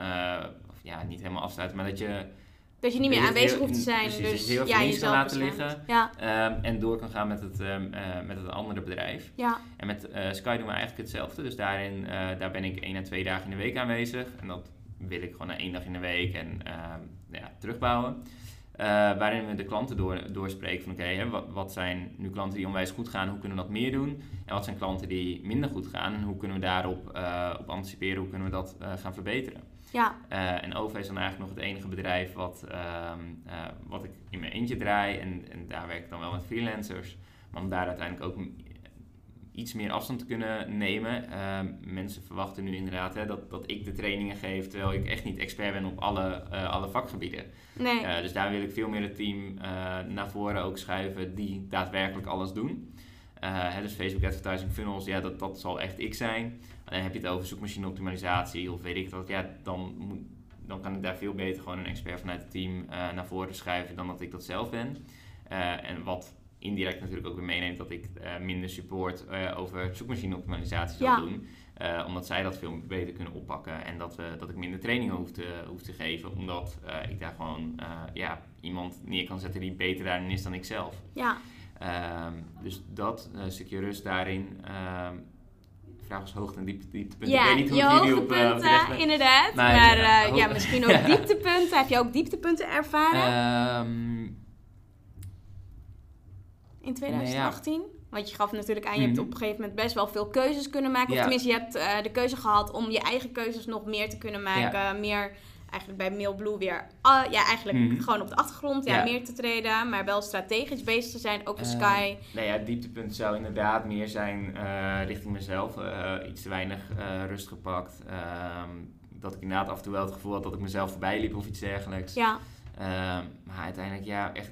of ja, niet helemaal afsluiten, maar dat je... Dat je niet meer aanwezig hoeft te zijn, dus, dus heel ja, jezelf kan laten liggen ja. Ehm, en door kan gaan met het, um, met het andere bedrijf. Ja. En met Sky doen we eigenlijk hetzelfde, dus daarin daar ben ik één à twee dagen in de week aanwezig en dat wil ik gewoon naar één dag in de week en ehm, ja, terugbouwen. Uh, waarin we de klanten door, doorspreken van oké, wat, wat, zijn nu klanten die onwijs goed gaan, hoe kunnen we dat meer doen? En wat zijn klanten die minder goed gaan en hoe kunnen we daarop uh, op anticiperen, hoe kunnen we dat uh, gaan verbeteren? Ja. en OV is dan eigenlijk nog het enige bedrijf wat, ehm, wat ik in mijn eentje draai en, en daar werk ik dan wel met freelancers. Maar om daar uiteindelijk ook iets meer afstand te kunnen nemen. Uh, mensen verwachten nu inderdaad hè, dat, dat ik de trainingen geef, terwijl ik echt niet expert ben op alle, uh, alle vakgebieden. Nee. Uh, dus daar wil ik veel meer het team naar voren ook schuiven die daadwerkelijk alles doen. Uh, dus Facebook advertising funnels, ja, dat, dat zal echt ik zijn. Alleen heb je het over zoekmachine optimalisatie of weet ik dat, ja, dan, moet, dan kan ik daar veel beter gewoon een expert vanuit het team naar voren schuiven dan dat ik dat zelf ben. En wat indirect natuurlijk ook weer meeneemt dat ik minder support over zoekmachine optimalisatie zal doen. omdat zij dat veel beter kunnen oppakken en dat, we, dat ik minder trainingen hoef te, hoef te geven. Omdat ik daar gewoon ja, iemand neer kan zetten die beter daarin is dan ik zelf. Ja. Um, dus dat stukje rust daarin. Um, vraag is hoogte- en diepte, dieptepunten. Ja, ik weet niet hoe je jullie op, uh, hoogtepunten, inderdaad. Maar, maar uh, ja, misschien ook dieptepunten. Heb je ook dieptepunten ervaren? Um, in 2018? Nee, ja. Want je gaf natuurlijk aan, je hebt Mhm. op een gegeven moment best wel veel keuzes kunnen maken. Of tenminste, je hebt uh, de keuze gehad om je eigen keuzes nog meer te kunnen maken. Meer eigenlijk bij Mailblue weer, uh, ja, eigenlijk Mhm. gewoon op de achtergrond, ja, meer te treden, maar wel strategisch bezig te zijn. Ook de Eh, Sky. Nou ja, het dieptepunt zou inderdaad meer zijn eh, richting mezelf. Eh, iets te weinig eh, rust gepakt. Ehm, dat ik inderdaad af en toe wel het gevoel had dat ik mezelf voorbij liep of iets dergelijks. Ja, Ehm, maar uiteindelijk, ja, echt,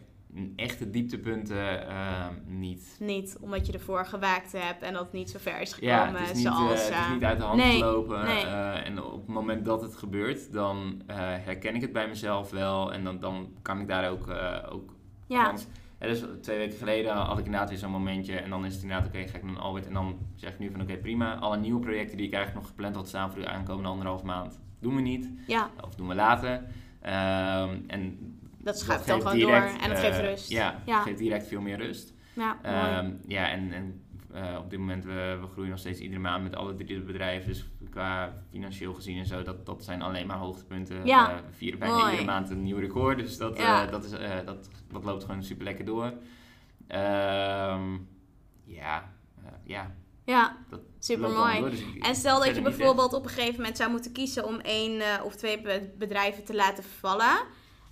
echte dieptepunten ehm, niet. niet omdat je ervoor gewaakt hebt en dat het niet zo ver is gekomen. Ja, het is, niet, zoals, het is eh, niet uit de hand nee, gelopen. nee. eh, en op het moment dat het gebeurt, dan eh, herken ik het bij mezelf wel. En dan, dan kan ik daar ook... ook ja, want, dus twee weken geleden had ik inderdaad weer zo'n momentje. En dan is het inderdaad, oké, ga ik naar Albert. En dan zeg ik nu van, oké, prima. Alle nieuwe projecten die ik eigenlijk nog gepland had staan voor de aankomende anderhalf maand, doen we niet. ja, Of doen we later. Ehm, en dat schuift dat dan gewoon direct, door en eh, geeft rust. Ja, Ja. geeft direct veel meer rust. Ja. Ehm, ja, en, en eh, op dit moment, we, we groeien nog steeds iedere maand met alle drie de bedrijven. Dus qua financieel gezien en zo, dat, dat zijn alleen maar hoogtepunten. Ja. Eh, we vieren bijna Mooi. iedere maand een nieuw record. Dus dat, Ja. eh, dat, is, eh, dat, dat loopt gewoon super lekker door. Ehm, ja, eh, ja, ja, dat super mooi. door. Dus ik- En stel dat je bijvoorbeeld op een gegeven moment zou moeten kiezen om één eh, of twee be- bedrijven te laten vervallen.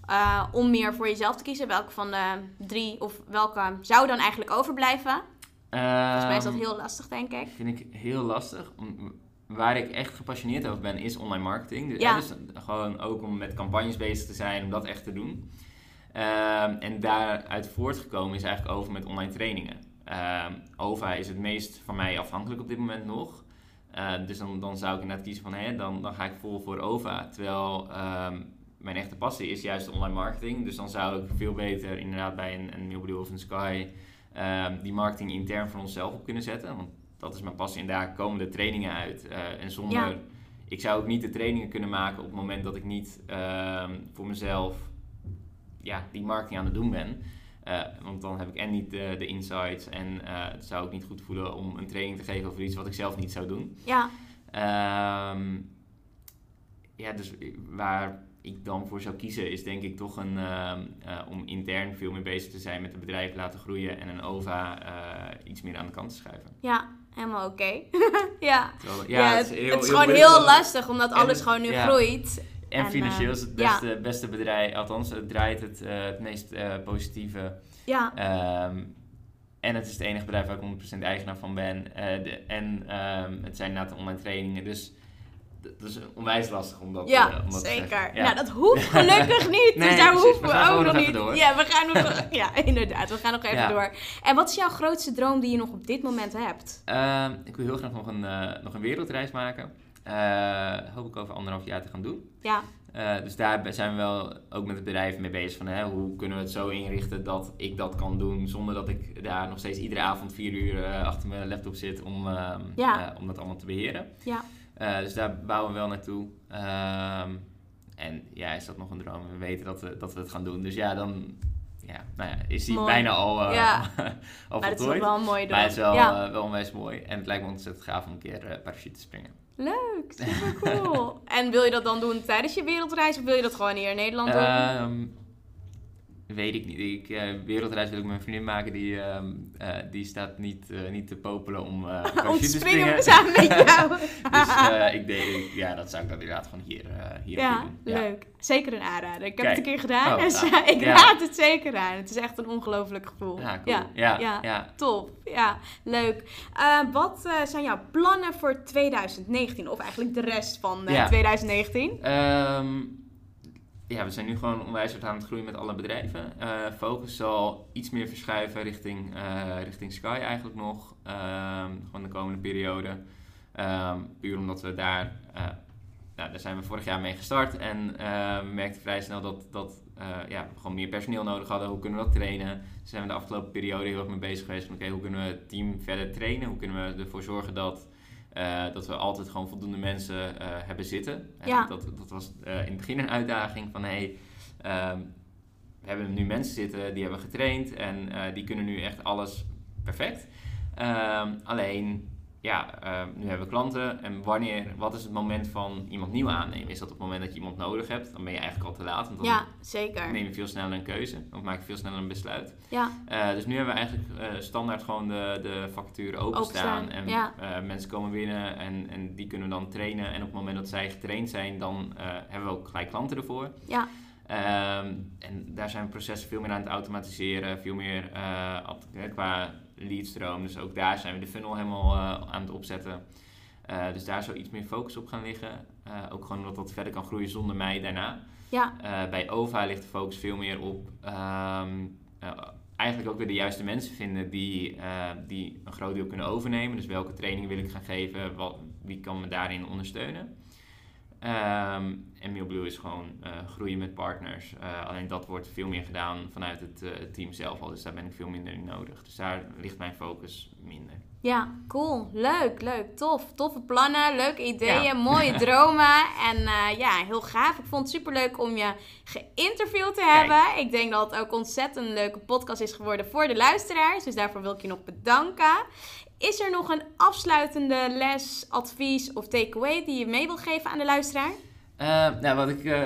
Eh, om meer voor jezelf te kiezen. Welke van de drie of welke zou dan eigenlijk overblijven? Volgens mij is dat Ehm, heel lastig, denk ik. vind ik heel lastig. Om- Waar ik echt gepassioneerd over ben, is online marketing. Dus, Ja. hè, dus gewoon ook om met campagnes bezig te zijn, om dat echt te doen. Ehm, en daaruit voortgekomen is eigenlijk over met online trainingen. Ehm, OVA is het meest van mij afhankelijk op dit moment nog. Eh, dus dan, dan zou ik inderdaad kiezen van, hé, dan, dan ga ik vol voor OVA. Terwijl mijn echte passie is juist online marketing. Dus dan zou ik veel beter inderdaad bij een, een Mailblue of een Sky ehm, die marketing intern voor onszelf op kunnen zetten. Want dat is mijn passie en daar komen de trainingen uit. Eh, en zonder, Ja. ik zou ook niet de trainingen kunnen maken op het moment dat ik niet ehm, voor mezelf ja, die marketing aan het doen ben. Eh, want dan heb ik en niet de, de insights en eh, het zou ook niet goed voelen om een training te geven over iets wat ik zelf niet zou doen. Ja, Ehm, ja, dus waar ik dan voor zou kiezen is denk ik toch een, ehm, eh, om intern veel meer bezig te zijn met het bedrijf laten groeien en een OVA eh, iets meer aan de kant te schuiven. ja, helemaal oké. ja. Terwijl- Ja, het, heel- het is heel gewoon heel lastig, omdat En alles gewoon nu ja. groeit. En En, financieel eh, is het ja. beste, beste bedrijf, althans het draait het, eh, het meest eh, positieve. Ja, Ehm, en het is het enige bedrijf waar ik 100% eigenaar van ben. Eh, de, en ehm, het zijn inderdaad online trainingen, dus dat is onwijs lastig om dat, ja eh, om dat te zeker. zeggen. Ja. Nou, dat hoeft gelukkig niet. Nee, dus daar precies. hoeven We ook nog niet. door. Ja, we gaan nog. ja, inderdaad. We gaan nog even Ja. door. En wat is jouw grootste droom die je nog op dit moment hebt? Ehm, ik wil heel graag nog een, eh, nog een wereldreis maken. Eh, hoop ik over anderhalf jaar te gaan doen. Ja, dus daar zijn we wel ook met het bedrijf mee bezig. Van, hè, hoe kunnen we het zo inrichten dat ik dat kan doen zonder dat ik daar nog steeds iedere avond vier uur achter mijn laptop zit om, ehm, Ja. eh, om dat allemaal te beheren. ja, Eh, dus daar bouwen we wel naartoe. Ehm, en ja, is dat nog een droom? We weten dat we, dat we het gaan doen. Dus ja, dan ja, nou ja, is die Mooi. bijna al, eh Ja. al maar het is wel een mooie droom. Maar het is wel, ja. eh, wel onwijs mooi. En het lijkt me ontzettend gaaf om een keer eh parachute te springen. Leuk, super cool. en wil je dat dan doen tijdens je wereldreis of wil je dat gewoon hier in Nederland doen? Ehm, weet ik niet. Ik, eh, wereldreis wil ik met mijn vriendin maken. Die, ehm, eh, die staat niet, eh, niet te popelen om eh Om te springen samen met jou. dus ik denk, ja, dat zou ik dan inderdaad gewoon hier, hier ja, doen. Ja. leuk. Zeker een aanrader. Ik heb Kijk. het een keer gedaan, Oh, dus nou, ik ja. raad het zeker aan. Het is echt een ongelooflijk gevoel. Ja, cool. Ja, Ja, ja. Top, ja, leuk. Wat zijn jouw plannen voor 2019? Of eigenlijk de rest van eh, Ja. 2019? Ehm, ja, we zijn nu gewoon onwijs hard aan het groeien met alle bedrijven. Uh, focus zal iets meer verschuiven richting, richting Sky eigenlijk nog. Ehm, gewoon de komende periode. Ehm, puur omdat we daar, nou, daar zijn we vorig jaar mee gestart. En we merkten vrij snel dat, dat ja, we gewoon meer personeel nodig hadden. Hoe kunnen we dat trainen? Dus zijn we de afgelopen periode heel erg mee bezig geweest. Oké, hoe kunnen we het team verder trainen? Hoe kunnen we ervoor zorgen dat uh, dat we altijd gewoon voldoende mensen uh, hebben zitten. Ja. Dat, dat was in het begin een uitdaging van hey, ehm, we hebben nu mensen zitten die hebben getraind en die kunnen nu echt alles perfect. Ehm, alleen ja, uh, nu hebben we klanten. En wanneer, wat is het moment van iemand nieuw aannemen? Is dat op het moment dat je iemand nodig hebt? Dan ben je eigenlijk al te laat. Want dan ja, zeker. neem je veel sneller een keuze. Of maak je veel sneller een besluit. Ja. Uh, dus nu hebben we eigenlijk uh, standaard gewoon de, de vacature openstaan. en ja. mensen komen binnen en, en die kunnen we dan trainen. En op het moment dat zij getraind zijn, dan hebben we ook gelijk klanten ervoor. Ja. Um, en daar zijn we processen veel meer aan het automatiseren. Veel meer qua leadstroom. Dus ook daar zijn we de funnel helemaal uh, aan het opzetten. Uh, dus daar zou iets meer focus op gaan liggen. Uh, ook gewoon omdat dat verder kan groeien zonder mij daarna. Ja. bij OVA ligt de focus veel meer op um, eigenlijk ook weer de juiste mensen vinden die, die een groot deel kunnen overnemen. Dus welke training wil ik gaan geven? Wat, wie kan me daarin ondersteunen? Um, en MailBlue is gewoon uh, groeien met partners. Uh, alleen dat wordt veel meer gedaan vanuit het uh, team zelf al. Dus daar ben ik veel minder in nodig. Dus daar ligt mijn focus minder. Ja, cool. Leuk, leuk. Tof. Toffe plannen, leuke ideeën, mooie dromen. En ja, heel gaaf. Ik vond het super leuk om je geïnterviewd te hebben. Ik denk dat het ook ontzettend een leuke podcast is geworden voor de luisteraars. Dus daarvoor wil ik je nog bedanken. Is er nog een afsluitende les, advies of takeaway die je mee wil geven aan de luisteraar? Uh, nou, wat ik uh,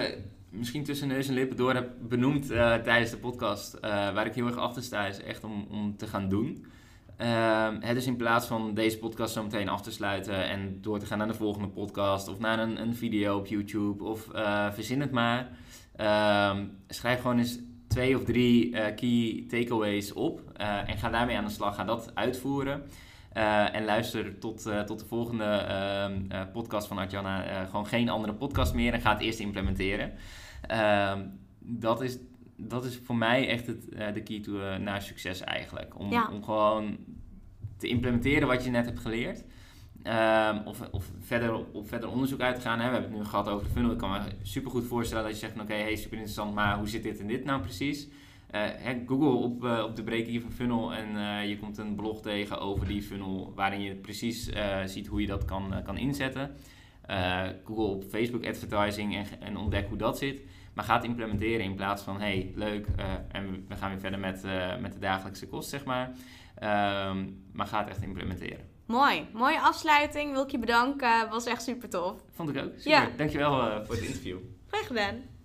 misschien tussen neus en lippen door heb benoemd uh, tijdens de podcast, waar ik heel erg achter sta, is echt om, om te gaan doen. het is in plaats van deze podcast zo meteen af te sluiten en door te gaan naar de volgende podcast of naar een, een video op YouTube of verzin het maar. schrijf gewoon eens twee of drie key takeaways op en ga daarmee aan de slag. Ga dat uitvoeren. Uh, en luister tot, uh, tot de volgende uh, podcast van Artjana. gewoon geen andere podcast meer en ga het eerst implementeren. Ehm, dat, is, dat is voor mij echt het, de key to, naar succes eigenlijk. Om, om gewoon te implementeren wat je net hebt geleerd. Ehm, of, of verder op verder onderzoek uit te gaan. Hè. We hebben het nu gehad over de funnel. Ik kan me super goed voorstellen dat je zegt: Oké, hey, super interessant, maar hoe zit dit en dit nou precies? Uh, Google op, uh, op de break van funnel en uh, je komt een blog tegen over die funnel waarin je precies ziet hoe je dat kan, kan inzetten. Google op Facebook advertising en, en ontdek hoe dat zit. Maar ga het implementeren in plaats van hey, leuk en we gaan weer verder met, met de dagelijkse kost, zeg maar. Um, maar ga het echt implementeren. Mooi, mooie afsluiting. Wil ik je bedanken. Was echt super tof. Vond ik ook. Super. Ja. Dankjewel voor het interview. Graag gedaan.